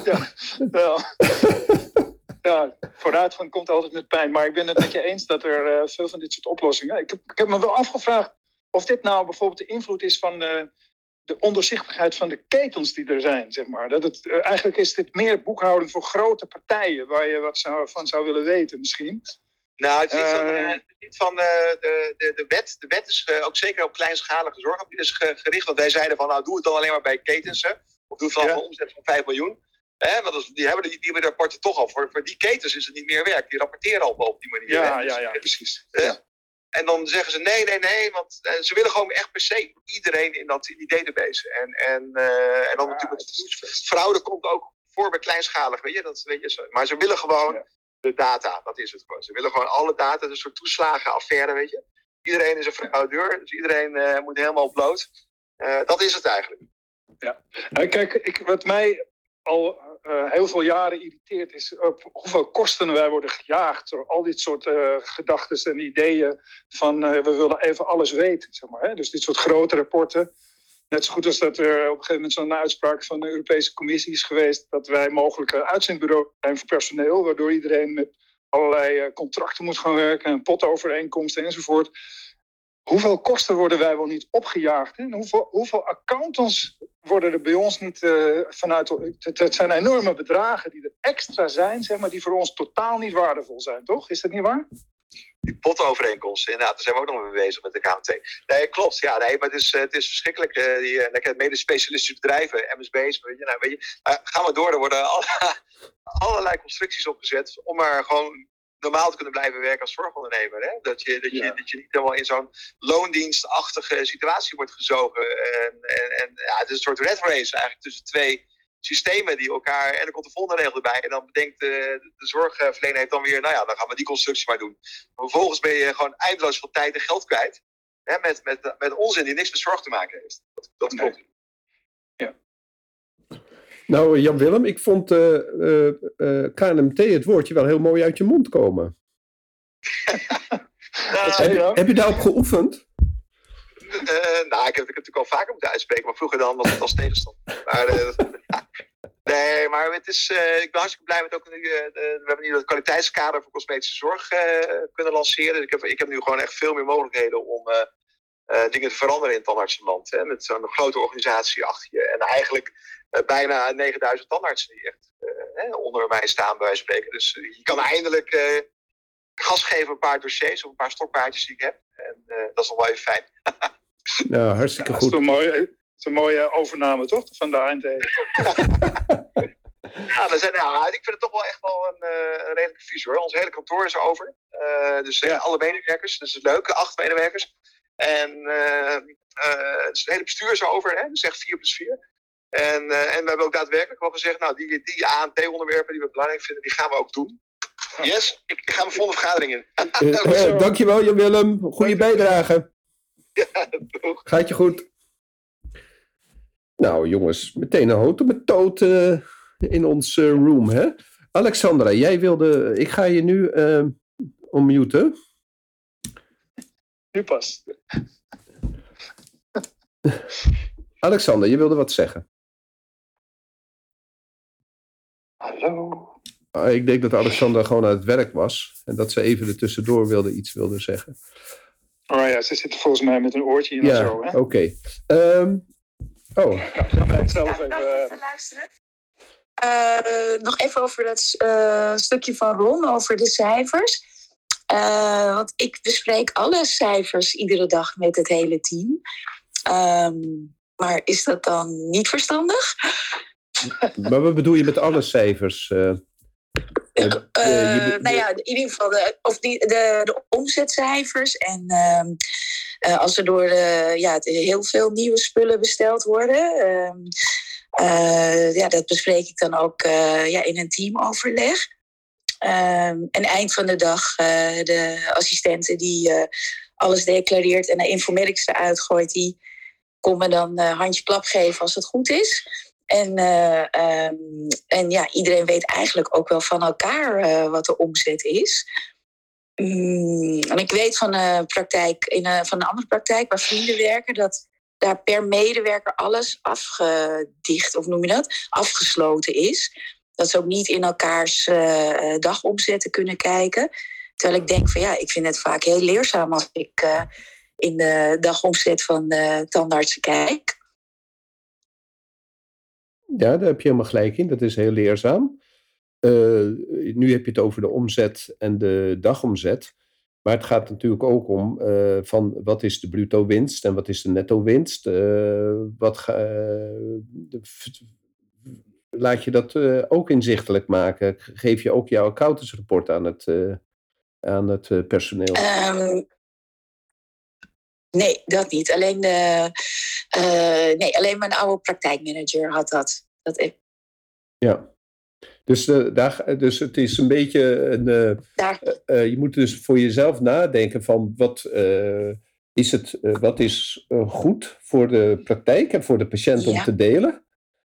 [SPEAKER 3] ja, ja. ja, vooruitgang komt altijd met pijn. Maar ik ben het met je eens dat er uh, veel van dit soort oplossingen. Ik heb, ik heb me wel afgevraagd of dit nou bijvoorbeeld de invloed is van uh, de onderzichtigheid van de ketens die er zijn. Zeg maar. dat het, uh, eigenlijk is dit meer boekhouding voor grote partijen waar je wat zou, van zou willen weten misschien.
[SPEAKER 5] Nou, het is niet van, uh, niet van de, de, de, wet. De wet is uh, ook zeker op kleinschalige zorgaanbieders gericht. Want wij zeiden van, nou doe het dan alleen maar bij ketens. Hè? Of doe het dan ja. een omzet van 5 miljoen. Hè? Want die hebben die, die rapporten toch al. Voor, voor die ketens is het niet meer werk. Die rapporteren al op die manier.
[SPEAKER 3] Ja, ja, ja, precies. Ja.
[SPEAKER 5] En dan zeggen ze nee, nee, nee, want ze willen gewoon echt per se iedereen in, dat, in die database. En, en, en dan ja, natuurlijk, fraude komt ook voor bij kleinschalig, weet je. Dat, weet je maar ze willen gewoon de data. Dat is het gewoon. Ze willen gewoon alle data, een soort toeslagenaffaire, weet je. Iedereen is een fraudeur, dus iedereen uh, moet helemaal bloot. Uh, dat is het eigenlijk.
[SPEAKER 3] Ja, nou, kijk, ik, wat mij al heel veel jaren irriteert is op hoeveel kosten wij worden gejaagd door al dit soort gedachten en ideeën van we willen even alles weten. Zeg maar, hè? Dus dit soort grote rapporten. Net zo goed als dat er op een gegeven moment zo'n uitspraak van de Europese Commissie is geweest dat wij mogelijk uitzendbureau zijn voor personeel, waardoor iedereen met allerlei eh, contracten moet gaan werken en potovereenkomsten enzovoort. Hoeveel kosten worden wij wel niet opgejaagd? En hoeveel, hoeveel accountants worden er bij ons niet uh, vanuit. Het, het, zijn enorme bedragen die er extra zijn, zeg maar, die voor ons totaal niet waardevol zijn, toch? Is dat niet waar?
[SPEAKER 5] Die potovereenkomsten, inderdaad, daar zijn we ook nog mee bezig met de KMT. Nee, klopt. Ja, nee, maar het is, het is verschrikkelijk. Uh, die, uh, mede specialistische bedrijven, MSB's, weet je, nou, weet je, uh, gaan we door. Er worden [LAUGHS] alle, allerlei constructies opgezet om maar gewoon normaal te kunnen blijven werken als zorgondernemer. Hè? Dat, je, dat, je, dat je niet helemaal in zo'n loondienstachtige situatie wordt gezogen. En, en, en ja, het is een soort red race eigenlijk tussen twee systemen die elkaar. En dan komt de volgende regel erbij. En dan bedenkt de, de zorgverlener heeft dan weer, nou ja, dan gaan we die constructie maar doen. Maar vervolgens ben je gewoon eindeloos veel tijd en geld kwijt. Hè, met, met, met onzin die niks met zorg te maken heeft. Dat, dat nee. klopt.
[SPEAKER 3] Ja.
[SPEAKER 4] Nou, Jan Willem, ik vond uh, uh, uh, KNMT het woordje wel heel mooi uit je mond komen. [LAUGHS] heb, heb je daarop geoefend?
[SPEAKER 5] Uh, nou, ik heb het natuurlijk al vaker moeten uitspreken, maar vroeger dan was het als tegenstand. Maar, uh, nee, maar het is, uh, ik ben hartstikke blij met ook nu. we hebben nu het kwaliteitskader voor cosmetische zorg kunnen lanceren. Dus ik heb, ik heb nu gewoon echt veel meer mogelijkheden om dingen te veranderen in het tandartsenland. Hè, met zo'n grote organisatie achter je. En eigenlijk bijna 9000 tandartsen die echt onder mij staan, bij wijze van spreken. Dus je kan eindelijk gas geven een paar dossiers of een paar stokpaardjes die ik heb. En dat is nog wel even fijn. [LAUGHS]
[SPEAKER 4] Ja, hartstikke goed.
[SPEAKER 3] Dat is een mooie, is een mooie overname, toch? Van de ANT. [LAUGHS]
[SPEAKER 5] Ja, we zijn, nou, ik vind het toch wel echt wel een, uh, een redelijke visie hoor. Ons hele kantoor is over. Uh, dus ja. alle medewerkers, dus het leuke, acht medewerkers. En uh, dus het hele bestuur is over, hè? dus echt 4 plus 4. En, en we hebben ook daadwerkelijk wel gezegd, nou, die, die ANT-onderwerpen die we belangrijk vinden, die gaan we ook doen. Yes, ik, ga mijn volgende vergadering in.
[SPEAKER 4] uh, dankjewel, Jan Willem. Goede bijdrage.
[SPEAKER 5] Ja,
[SPEAKER 4] Gaat je goed? Nou, jongens, meteen een houten met toot uh, in ons uh, room, hè? Alexandra, jij wilde. Ik ga je nu uh, unmuten.
[SPEAKER 3] Nu pas.
[SPEAKER 4] Alexander, je wilde wat zeggen.
[SPEAKER 3] Hallo.
[SPEAKER 4] Ah, ik denk dat Alexandra gewoon aan het werk was. En dat ze even er tussendoor wilde, iets wilde zeggen.
[SPEAKER 3] Oh ja, ze zit volgens mij met een oortje in
[SPEAKER 4] ja,
[SPEAKER 3] of zo.
[SPEAKER 4] Oké. Okay. Um, oh.
[SPEAKER 3] Ja, ik zelf even,
[SPEAKER 7] even luisteren. Uh, nog even over dat uh, stukje van Ron, over de cijfers. Uh, want ik bespreek alle cijfers iedere dag met het hele team. Um, maar is dat dan niet verstandig?
[SPEAKER 4] Maar wat bedoel je met alle cijfers?
[SPEAKER 7] Uh, uh, uh, nou ja, in ieder geval de, of die, de, de omzetcijfers. En uh, als er door ja, heel veel nieuwe spullen besteld worden. ja, dat bespreek ik dan ook ja, in een teamoverleg. en eind van de dag de assistenten die alles declareert en de informatics eruit gooit, die komen dan handje klap geven als het goed is. En, uh, um, en ja, iedereen weet eigenlijk ook wel van elkaar uh, wat de omzet is. Mm, en ik weet van een praktijk, in een, van een andere praktijk waar vrienden werken, dat daar per medewerker alles afgedicht, of noem je dat, afgesloten is. Dat ze ook niet in elkaars uh, dagomzetten kunnen kijken. Terwijl ik denk van ja, ik vind het vaak heel leerzaam als ik in de dagomzet van tandartsen kijk.
[SPEAKER 4] Ja, daar heb je helemaal gelijk in. Dat is heel leerzaam. Uh, nu heb je het over de omzet en de dagomzet. Maar het gaat natuurlijk ook om uh, van wat is de bruto winst en wat is de netto winst. Uh, wat ga, laat je dat ook inzichtelijk maken? Geef je ook jouw accountantsrapport aan het, aan het personeel?
[SPEAKER 7] Um, nee, dat niet. Alleen, de, nee, alleen mijn oude praktijkmanager had dat. Dat ik.
[SPEAKER 4] Ja. Dus, uh, daar, dus het is een beetje een. Uh, uh, je moet dus voor jezelf nadenken van wat is het, wat is goed voor de praktijk en voor de patiënt ja. om te delen.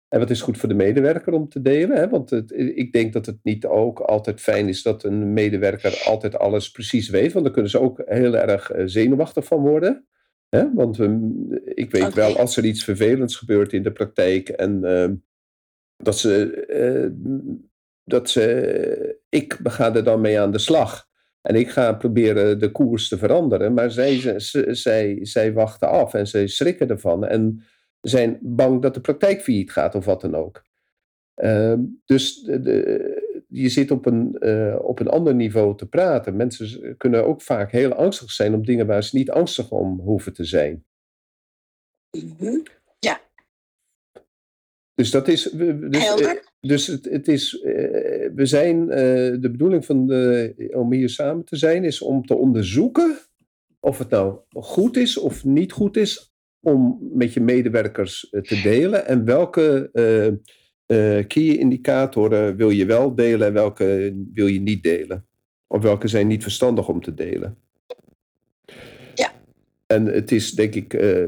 [SPEAKER 4] En wat is goed voor de medewerker om te delen? Hè? Want het, ik denk dat het niet ook altijd fijn is dat een medewerker altijd alles precies weet. Want dan kunnen ze ook heel erg zenuwachtig van worden. Hè? Want um, ik weet okay. wel, als er iets vervelends gebeurt in de praktijk en ehm, dat ze, uh, dat ze, ik ga er dan mee aan de slag. En ik ga proberen de koers te veranderen. Maar zij, zij, zij, zij wachten af en zij schrikken ervan. En zijn bang dat de praktijk failliet gaat of wat dan ook. Uh, dus de, de, je zit op een, uh, op een ander niveau te praten. Mensen kunnen ook vaak heel angstig zijn om dingen waar ze niet angstig om hoeven te zijn.
[SPEAKER 7] Mm -hmm. Ja.
[SPEAKER 4] Dus dat is. Dus, dus het, het is. We zijn. De bedoeling van de, om hier samen te zijn is om te onderzoeken of het nou goed is of niet goed is om met je medewerkers te delen en welke uh, key-indicatoren wil je wel delen en welke wil je niet delen. Of welke zijn niet verstandig om te delen. En het is denk ik uh,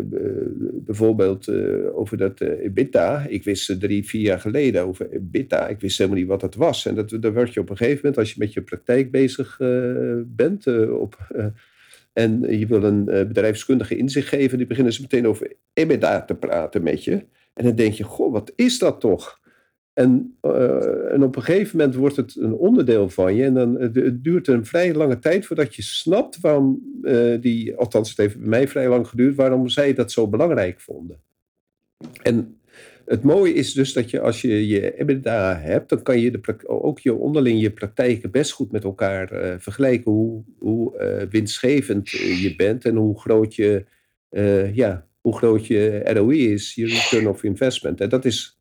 [SPEAKER 4] bijvoorbeeld uh, over dat EBITDA. Ik wist drie, vier jaar geleden over EBITDA. Ik wist helemaal niet wat dat was. En dat, daar word je op een gegeven moment, als je met je praktijk bezig bent... op, en je wil een bedrijfskundige inzicht geven... die beginnen ze meteen over EBITDA te praten met je. En dan denk je, goh, wat is dat toch? En, uh, en op een gegeven moment wordt het een onderdeel van je. En dan het, het duurt een vrij lange tijd voordat je snapt waarom uh, die, althans het heeft bij mij vrij lang geduurd, waarom zij dat zo belangrijk vonden. En het mooie is dus dat je als je je EBITDA hebt, dan kan je de, ook je onderling je praktijken best goed met elkaar vergelijken. Hoe, hoe winstgevend je bent en hoe groot je, ja, hoe groot je ROI is, je return of investment. En dat is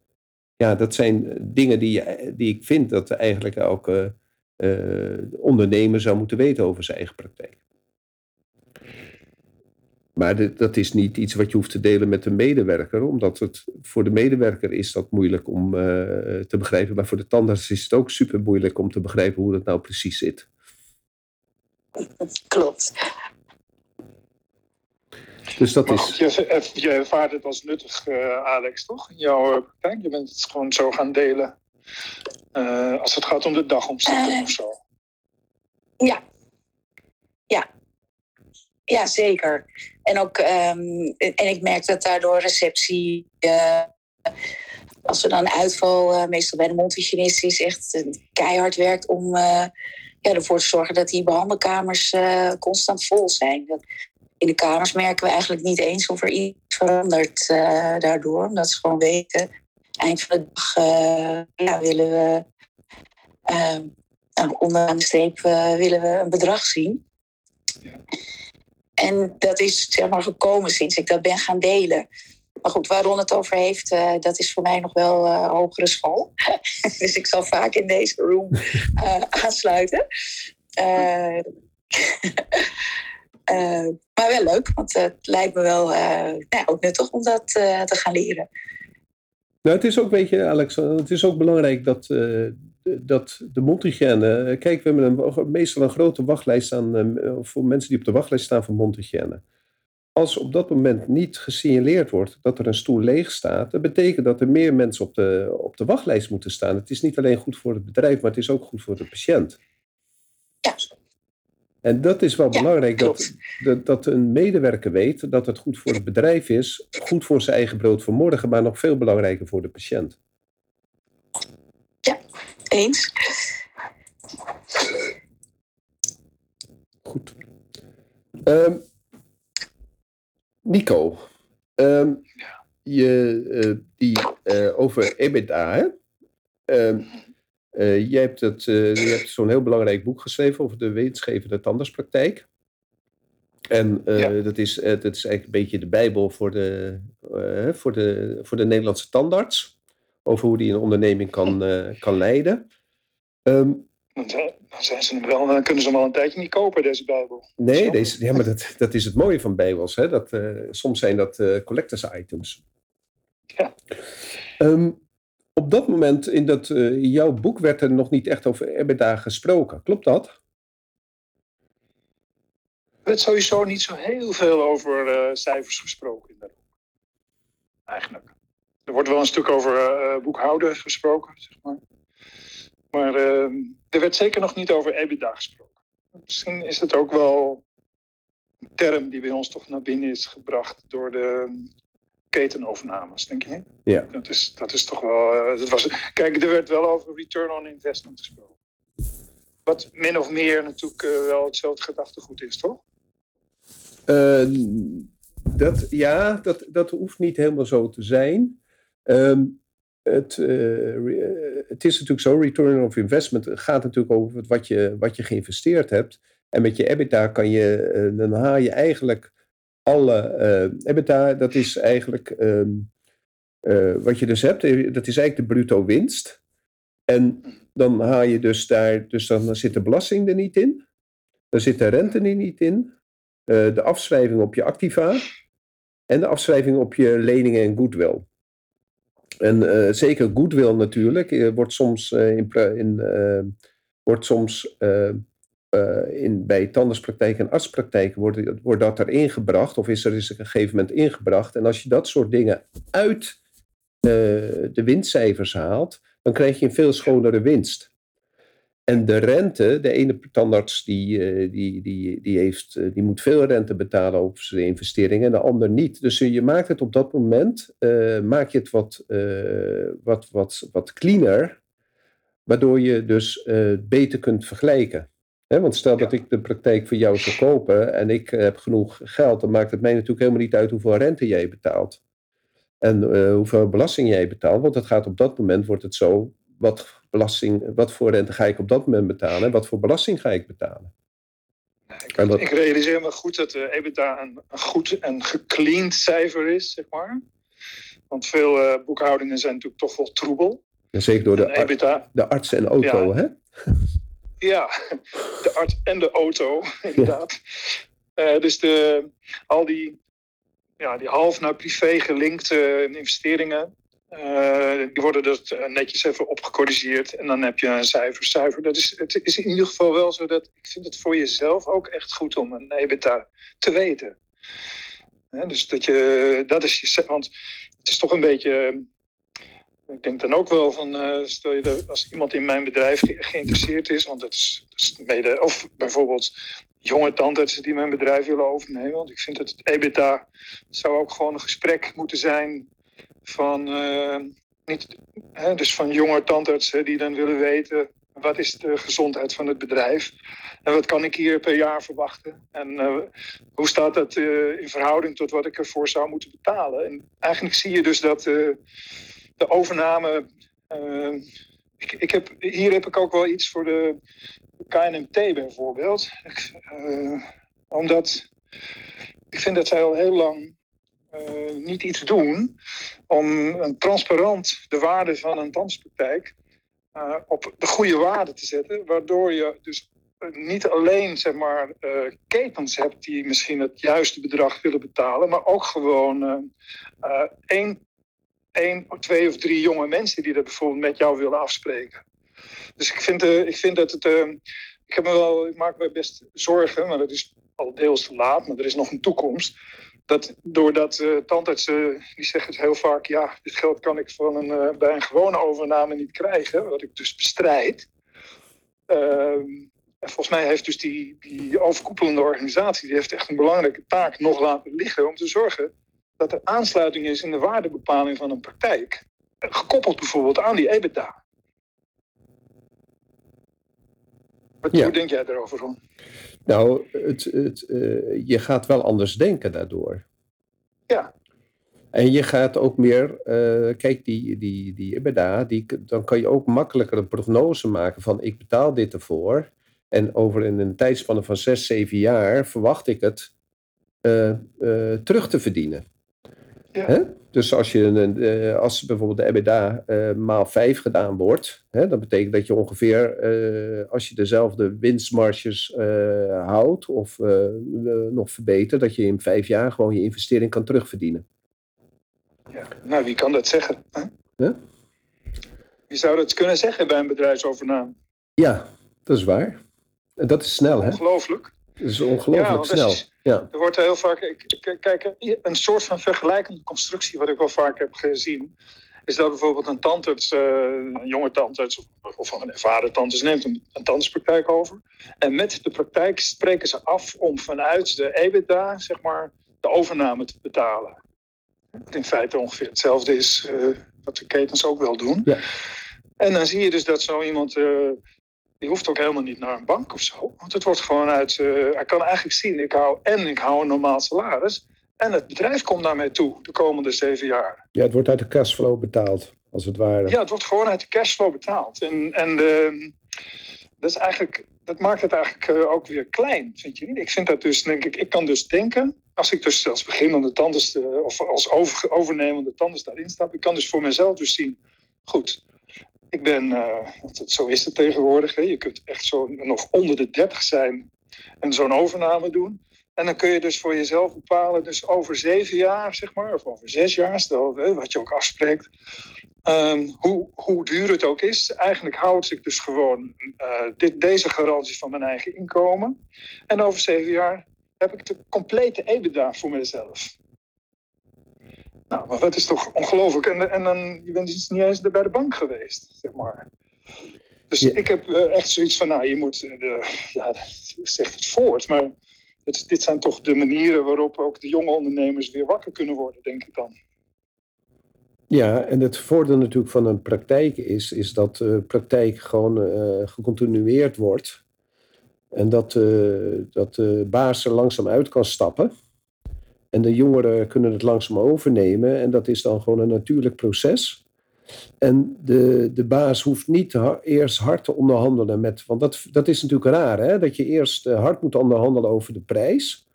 [SPEAKER 4] ja, dat zijn dingen die, die ik vind dat eigenlijk elke uh, ondernemer zou moeten weten over zijn eigen praktijk. Maar dat is niet iets wat je hoeft te delen met de medewerker, omdat het voor de medewerker is dat moeilijk om te begrijpen. Maar voor de tandarts is het ook super moeilijk om te begrijpen hoe dat nou precies zit.
[SPEAKER 7] Klopt.
[SPEAKER 4] Dus dat is...
[SPEAKER 3] Je, je ervaart het als nuttig, uh, Alex, toch? In jouw praktijk. Je bent het gewoon zo gaan delen. Uh, als het gaat om de dagomzetting uh, of zo.
[SPEAKER 7] Ja. Ja. Ja, zeker. En ook, um, en ik merk dat daardoor receptie, uh, als er dan uitval, meestal bij de mondhygiënist, is echt keihard werkt om ja, ervoor te zorgen dat die behandelkamers constant vol zijn. In de kamers merken we eigenlijk niet eens of er iets verandert daardoor, omdat ze gewoon weten eind van de dag ja, willen we uh, nou, onderaan de streep uh, willen we een bedrag zien. En dat is zeg maar gekomen sinds ik dat ben gaan delen. Maar goed, waar Ron het over heeft, uh, dat is voor mij nog wel uh, hogere school. [LAUGHS] dus ik zal vaak in deze room aansluiten. [LAUGHS] maar wel leuk, want het lijkt me wel nou, ook nuttig om dat te gaan leren.
[SPEAKER 4] Nou, het is ook, weet je, Alex, het is ook belangrijk dat, dat de mondhygiëne. Kijk, we hebben een, meestal een grote wachtlijst aan, voor mensen die op de wachtlijst staan voor mondhygiëne. Als op dat moment niet gesignaleerd wordt dat er een stoel leeg staat, dat betekent dat er meer mensen op de, op de wachtlijst moeten staan. Het is niet alleen goed voor het bedrijf, maar het is ook goed voor de patiënt.
[SPEAKER 7] Ja.
[SPEAKER 4] En dat is wel belangrijk, dat, dat, dat, een medewerker weet dat het goed voor het bedrijf is, goed voor zijn eigen brood voor morgen, maar nog veel belangrijker voor de patiënt.
[SPEAKER 7] Ja, eens.
[SPEAKER 4] Goed. Um, Nico, um, je, uh, die uh, over EBITDA, hè? Um, uh, jij hebt, het, uh, je hebt zo'n heel belangrijk boek geschreven over de wetensgevende tandartspraktijk. En uh, ja. dat, is, dat is eigenlijk een beetje de bijbel voor de, voor de, voor de Nederlandse tandarts. Over hoe die een onderneming kan, kan leiden. Um,
[SPEAKER 3] dan zijn ze hem wel, dan kunnen ze hem al een tijdje niet kopen, deze Bijbel.
[SPEAKER 4] Nee, deze, ja, maar dat, dat is het mooie van Bijbels. Hè? Dat, soms zijn dat collectors items.
[SPEAKER 3] Ja.
[SPEAKER 4] Um, op dat moment in, dat, in jouw boek werd er nog niet echt over EBITDA gesproken. Klopt dat?
[SPEAKER 3] Er werd sowieso niet zo heel veel over uh, cijfers gesproken in dat boek. Eigenlijk. Er wordt wel een stuk over uh, boekhouden gesproken, zeg maar. Maar er werd zeker nog niet over EBITDA gesproken. Misschien is het ook wel een term die bij ons toch naar binnen is gebracht door de ketenovernames, denk je?
[SPEAKER 4] Ja.
[SPEAKER 3] Dat is, dat is toch wel. Uh, dat was, kijk, er werd wel over return on investment gesproken. Wat min of meer natuurlijk uh, wel hetzelfde gedachtegoed is, toch?
[SPEAKER 4] Uh, dat, ja, dat, dat hoeft niet helemaal zo te zijn. Um, het, het is natuurlijk zo, return of investment gaat natuurlijk over wat je, wat je geïnvesteerd hebt. En met je EBITDA kan je, dan haal je eigenlijk alle uh, EBITDA, dat is eigenlijk um, uh, wat je dus hebt, dat is eigenlijk de bruto winst. En dan haal je dus daar, dus dan zit de belasting er niet in, dan zit de rente er niet in, de afschrijving op je activa en de afschrijving op je leningen en goodwill. En zeker goodwill natuurlijk, wordt soms, in, in wordt soms uh, in, bij tandartspraktijk en artspraktijk wordt, wordt dat erin gebracht, of is er eens een gegeven moment ingebracht. En als je dat soort dingen uit uh, de winstcijfers haalt, dan krijg je een veel schonere winst. En de rente, de ene tandarts die, uh, die, die, die, heeft, die moet veel rente betalen over zijn investeringen en de ander niet. Dus je maakt het op dat moment maak je het wat, wat, wat, wat cleaner, waardoor je dus beter kunt vergelijken want stel dat ik de praktijk voor jou zou kopen en ik heb genoeg geld, dan maakt het mij natuurlijk helemaal niet uit hoeveel rente jij betaalt. En uh, hoeveel belasting jij betaalt, want het gaat op dat moment, wordt het zo, wat, belasting, wat voor rente ga ik op dat moment betalen en wat voor belasting ga ik betalen.
[SPEAKER 3] Ik, dat... ik realiseer me goed dat de EBITDA een, een goed en gecleaned cijfer is, zeg maar. Want veel boekhoudingen zijn natuurlijk toch wel troebel.
[SPEAKER 4] En zeker door de, de arts en auto, hè?
[SPEAKER 3] Ja, de arts en de auto, [LAUGHS] inderdaad. dus de, al die, ja, die half naar privé gelinkte investeringen, uh, die worden dus netjes even opgecorrigeerd en dan heb je een cijfer, cijfer. Dat is, het is in ieder geval wel zo dat ik vind het voor jezelf ook echt goed om een EBITDA te weten. dus dat je, dat is je, want het is toch een beetje, ik denk dan ook wel van, uh, stel je dat als iemand in mijn bedrijf geïnteresseerd is, want dat is, mede, of bijvoorbeeld jonge tandartsen die mijn bedrijf willen overnemen, want ik vind dat het EBITDA zou ook gewoon een gesprek moeten zijn van, uh, niet, hè, dus van jonge tandartsen die dan willen weten wat is de gezondheid van het bedrijf en wat kan ik hier per jaar verwachten en uh, hoe staat dat in verhouding tot wat ik ervoor zou moeten betalen. En eigenlijk zie je dus dat de overname. Ik, ik, heb, hier heb ik ook wel iets voor de KNMT bijvoorbeeld. omdat ik vind dat zij al heel lang uh, niet iets doen om transparant de waarde van een danspraktijk uh, op de goede waarde te zetten, waardoor je dus niet alleen zeg maar, ketens hebt die misschien het juiste bedrag willen betalen, maar ook gewoon één, één, twee of drie jonge mensen die dat bijvoorbeeld met jou willen afspreken. Dus ik vind, ik vind dat het. ik, heb me wel, ik maak me best zorgen, maar dat is al deels te laat, maar er is nog een toekomst dat doordat uh, tandartsen, die zeggen het heel vaak, ja, dit geld kan ik een, uh, bij een gewone overname niet krijgen, wat ik dus bestrijd. Uh, en volgens mij heeft dus die, die overkoepelende organisatie, die heeft echt een belangrijke taak nog laten liggen om te zorgen dat er aansluiting is in de waardebepaling van een praktijk. Gekoppeld bijvoorbeeld aan die EBITDA. Wat, Hoe denk jij daarover, Ron?
[SPEAKER 4] Nou, het, het, uh, je gaat wel anders denken daardoor.
[SPEAKER 3] Ja.
[SPEAKER 4] En je gaat ook meer, uh, kijk, die, die, die EBITDA, die, dan kan je ook makkelijker een prognose maken van ik betaal dit ervoor. En over in een tijdspanne van zes, zeven jaar verwacht ik het uh, terug te verdienen. Ja. Dus als, je een, uh, als bijvoorbeeld de EBITDA uh, maal 5 gedaan wordt, hè, dat betekent dat je ongeveer, uh, als je dezelfde winstmarges houdt of nog verbetert, dat je in vijf jaar gewoon je investering kan terugverdienen.
[SPEAKER 3] Ja, nou, wie kan dat zeggen? Hè? Huh? Wie zou dat kunnen zeggen bij een bedrijfsovername?
[SPEAKER 4] Ja, dat is waar. En dat is snel, hè?
[SPEAKER 3] Ongelooflijk.
[SPEAKER 4] Dat is ongelooflijk snel. Ja.
[SPEAKER 3] Er wordt heel vaak, kijk, een soort van vergelijkende constructie wat ik wel vaak heb gezien, is dat bijvoorbeeld een tandarts, uh, een jonge tandarts of, of een ervaren tandarts neemt een, een tandartspraktijk over. En met de praktijk spreken ze af om vanuit de EBITDA, zeg maar, de overname te betalen. Wat in feite ongeveer hetzelfde is uh, wat de ketens ook wel doen. Ja. En dan zie je dus dat zo iemand uh, die hoeft ook helemaal niet naar een bank of zo. Want het wordt gewoon uit. Uh, hij kan eigenlijk zien, ik hou en ik hou een normaal salaris. En het bedrijf komt naar mij toe de komende zeven jaar.
[SPEAKER 4] Ja, het wordt uit de cashflow betaald, als het ware.
[SPEAKER 3] Ja, het wordt gewoon uit de cashflow betaald. En, en uh, dat, is eigenlijk, dat maakt het eigenlijk uh, ook weer klein, vind je niet? Ik vind dat dus, denk ik, ik kan dus denken, als ik dus als beginnende tandarts of als over, overnemende tandarts daarin stap, ik kan dus voor mezelf dus zien, goed, ik ben, uh, zo is het tegenwoordig, hè. je kunt echt zo nog onder de 30 zijn en zo'n overname doen. En dan kun je dus voor jezelf bepalen, dus over zeven jaar, zeg maar, of over zes jaar, stel, wat je ook afspreekt, um, hoe, hoe duur het ook is. Eigenlijk houd ik dus gewoon uh, dit, deze garantie van mijn eigen inkomen. En over zeven jaar heb ik de complete EBITDA voor mezelf. Nou, maar dat is toch ongelooflijk. En, en dan, je bent dus niet eens bij de bank geweest, zeg maar. Dus ik heb uh, echt zoiets van, nou, je moet, uh, de, ja, zegt het voort, maar het, dit zijn toch de manieren waarop ook de jonge ondernemers weer wakker kunnen worden, denk ik dan.
[SPEAKER 4] Ja, en het voordeel natuurlijk van een praktijk is, is dat de praktijk gewoon uh, gecontinueerd wordt. En dat, dat de baas er langzaam uit kan stappen. En de jongeren kunnen het langzaam overnemen. En dat is dan gewoon een natuurlijk proces. En de, de baas hoeft niet eerst hard te onderhandelen met. Want dat, dat is natuurlijk raar, hè? dat je eerst eh, hard moet onderhandelen over de prijs.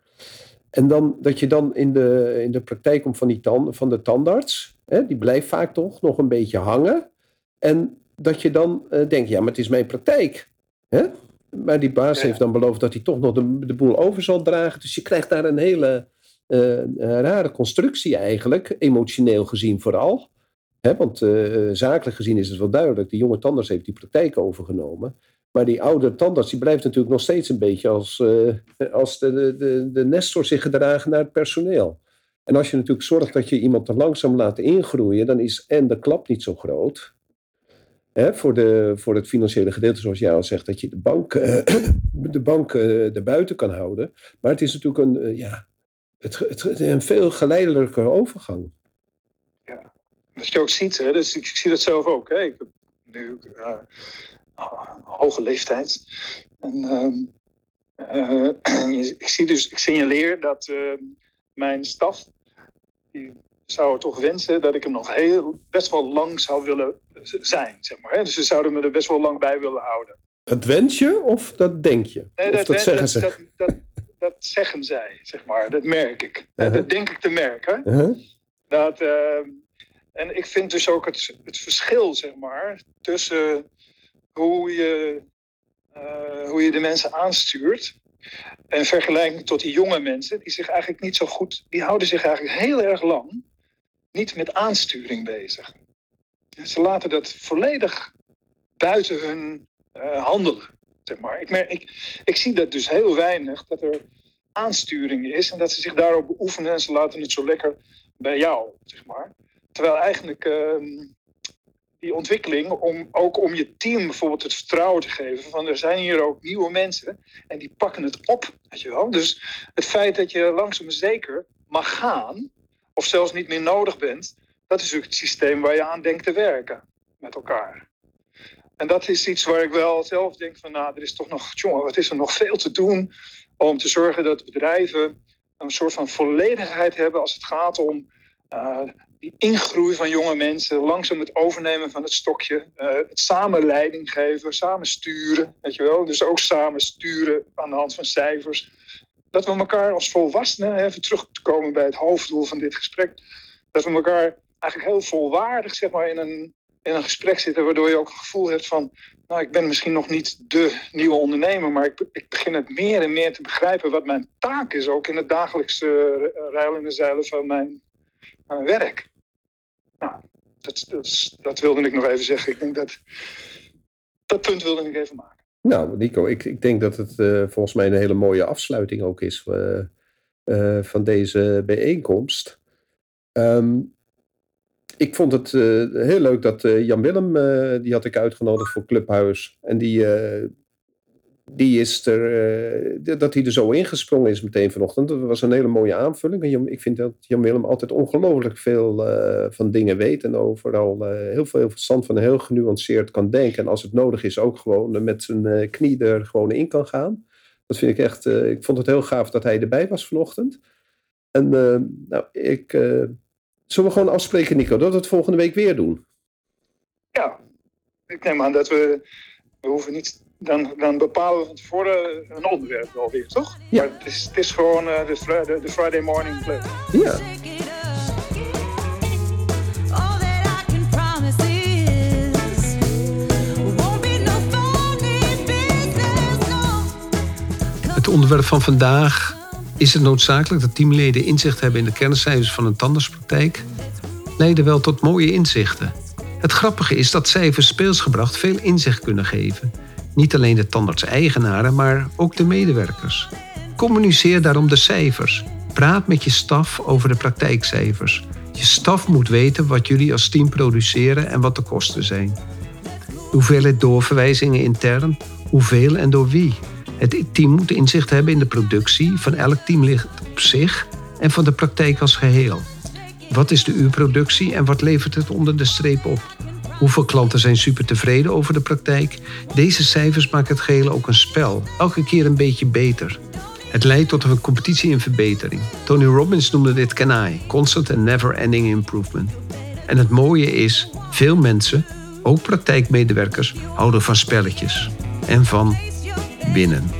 [SPEAKER 4] En dan, dat je dan in de, in de praktijk komt van, die tan, van de tandarts. hè, die blijft vaak toch nog een beetje hangen. En dat je dan uh, denkt, ja, maar het is mijn praktijk. Hè? Maar die baas heeft dan beloofd dat hij toch nog de, de boel over zal dragen. Dus je krijgt daar een hele uh, rare constructie eigenlijk, emotioneel gezien vooral. Want uh, zakelijk gezien is het wel duidelijk, de jonge tandarts heeft die praktijk overgenomen. Maar die oude tandarts die blijft natuurlijk nog steeds een beetje als, uh, als de, de, de nestor zich gedragen naar het personeel. En als je natuurlijk zorgt dat je iemand te langzaam laat ingroeien, dan is en de klap niet zo groot. Hè, voor, de, voor het financiële gedeelte, zoals jij al zegt, dat je de bank, [CLEARS THROAT] de bank erbuiten kan houden. Maar het is natuurlijk een, ja, het, het, een veel geleidelijke overgang.
[SPEAKER 3] Ja, wat je ook ziet, hè, dus ik, ik zie dat zelf ook. Hè. Ik heb nu hoge leeftijd. En, [CLEARS THROAT] uh, ik zie dus, ik signaleer dat uh, mijn staf, die zou toch wensen dat ik hem nog heel, best wel lang zou willen zijn, zeg maar. Hè? Dus ze zouden me er best wel lang bij willen houden.
[SPEAKER 4] Dat wens je of dat denk je?
[SPEAKER 3] Nee,
[SPEAKER 4] of
[SPEAKER 3] dat,
[SPEAKER 4] dat, zeggen ze?
[SPEAKER 3] Dat, dat, zeggen zij, zeg maar. Dat merk ik. -huh. Dat denk ik te merken.
[SPEAKER 4] -huh.
[SPEAKER 3] Dat, en ik vind dus ook het, het verschil, zeg maar, tussen hoe je, uh, hoe je de mensen aanstuurt. En vergelijking tot die jonge mensen, die zich eigenlijk niet zo goed, die houden zich eigenlijk heel erg lang niet met aansturing bezig. Ze laten dat volledig buiten hun uh, handelen. Zeg maar. ik, merk, ik, ik zie dat dus heel weinig, dat er aansturing is en dat ze zich daarop beoefenen en ze laten het zo lekker bij jou, zeg maar. Terwijl eigenlijk uh, die ontwikkeling om ook om je team bijvoorbeeld het vertrouwen te geven van er zijn hier ook nieuwe mensen en die pakken het op, je. Dus het feit dat je langzaam zeker mag gaan of zelfs niet meer nodig bent, dat is natuurlijk het systeem waar je aan denkt te werken met elkaar. En dat is iets waar ik wel zelf denk van nou, er is toch nog, jongen, wat is er nog veel te doen om te zorgen dat bedrijven een soort van volledigheid hebben als het gaat om uh, die ingroei van jonge mensen, langzaam het overnemen van het stokje, uh, het samen leiding geven, samen sturen, weet je wel. Dus ook samen sturen aan de hand van cijfers. Dat we elkaar als volwassenen, even terug te komen bij het hoofddoel van dit gesprek, dat we elkaar eigenlijk heel volwaardig zeg maar, in, een, in een gesprek zitten, waardoor je ook het gevoel hebt van, nou, ik ben misschien nog niet de nieuwe ondernemer, maar ik, ik begin het meer en meer te begrijpen wat mijn taak is, ook in het dagelijkse rijlen en zeilen van mijn, mijn werk. Nou, dat, dat, wilde ik nog even zeggen. Ik denk dat dat punt wilde ik even maken.
[SPEAKER 4] Nou, Nico, ik, ik denk dat het uh, volgens mij een hele mooie afsluiting ook is uh, uh, van deze bijeenkomst. Um, ik vond het heel leuk dat Jan Willem, die had ik uitgenodigd voor Clubhuis. En die, die is er, dat hij er zo ingesprongen is meteen vanochtend. Dat was een hele mooie aanvulling. Ik vind dat Jan Willem altijd ongelooflijk veel van dingen weet. En overal heel veel verstand van heel genuanceerd kan denken. En als het nodig is ook gewoon met zijn knie er gewoon in kan gaan. Dat vind ik echt, ik vond het heel gaaf dat hij erbij was vanochtend. En nou, ik, zullen we gewoon afspreken Nico, dat we het volgende week weer doen?
[SPEAKER 3] Ja, ik neem aan dat we, we hoeven niet dan, dan bepalen we van tevoren een onderwerp wel weer, toch?
[SPEAKER 4] Ja.
[SPEAKER 3] Maar het is, het is gewoon uh, de, de, de, Friday morning play.
[SPEAKER 4] Ja.
[SPEAKER 2] Het onderwerp van vandaag is het noodzakelijk dat teamleden inzicht hebben in de kerncijfers van een tandartspraktijk, leiden wel tot mooie inzichten. Het grappige is dat cijfers speelsgebracht veel inzicht kunnen geven niet alleen de tandarts-eigenaren, maar ook de medewerkers. Communiceer daarom de cijfers. Praat met je staf over de praktijkcijfers. Je staf moet weten wat jullie als team produceren en wat de kosten zijn. Hoeveelheid doorverwijzingen intern, hoeveel en door wie. Het team moet inzicht hebben in de productie van elk teamlid op zich en van de praktijk als geheel. Wat is de uurproductie en wat levert het onder de streep op? Hoeveel klanten zijn super tevreden over de praktijk? Deze cijfers maken het geheel ook een spel, elke keer een beetje beter. Het leidt tot een competitie in verbetering. Tony Robbins noemde dit KENAI, Constant and Never Ending Improvement. En het mooie is, veel mensen, ook praktijkmedewerkers, houden van spelletjes en van winnen.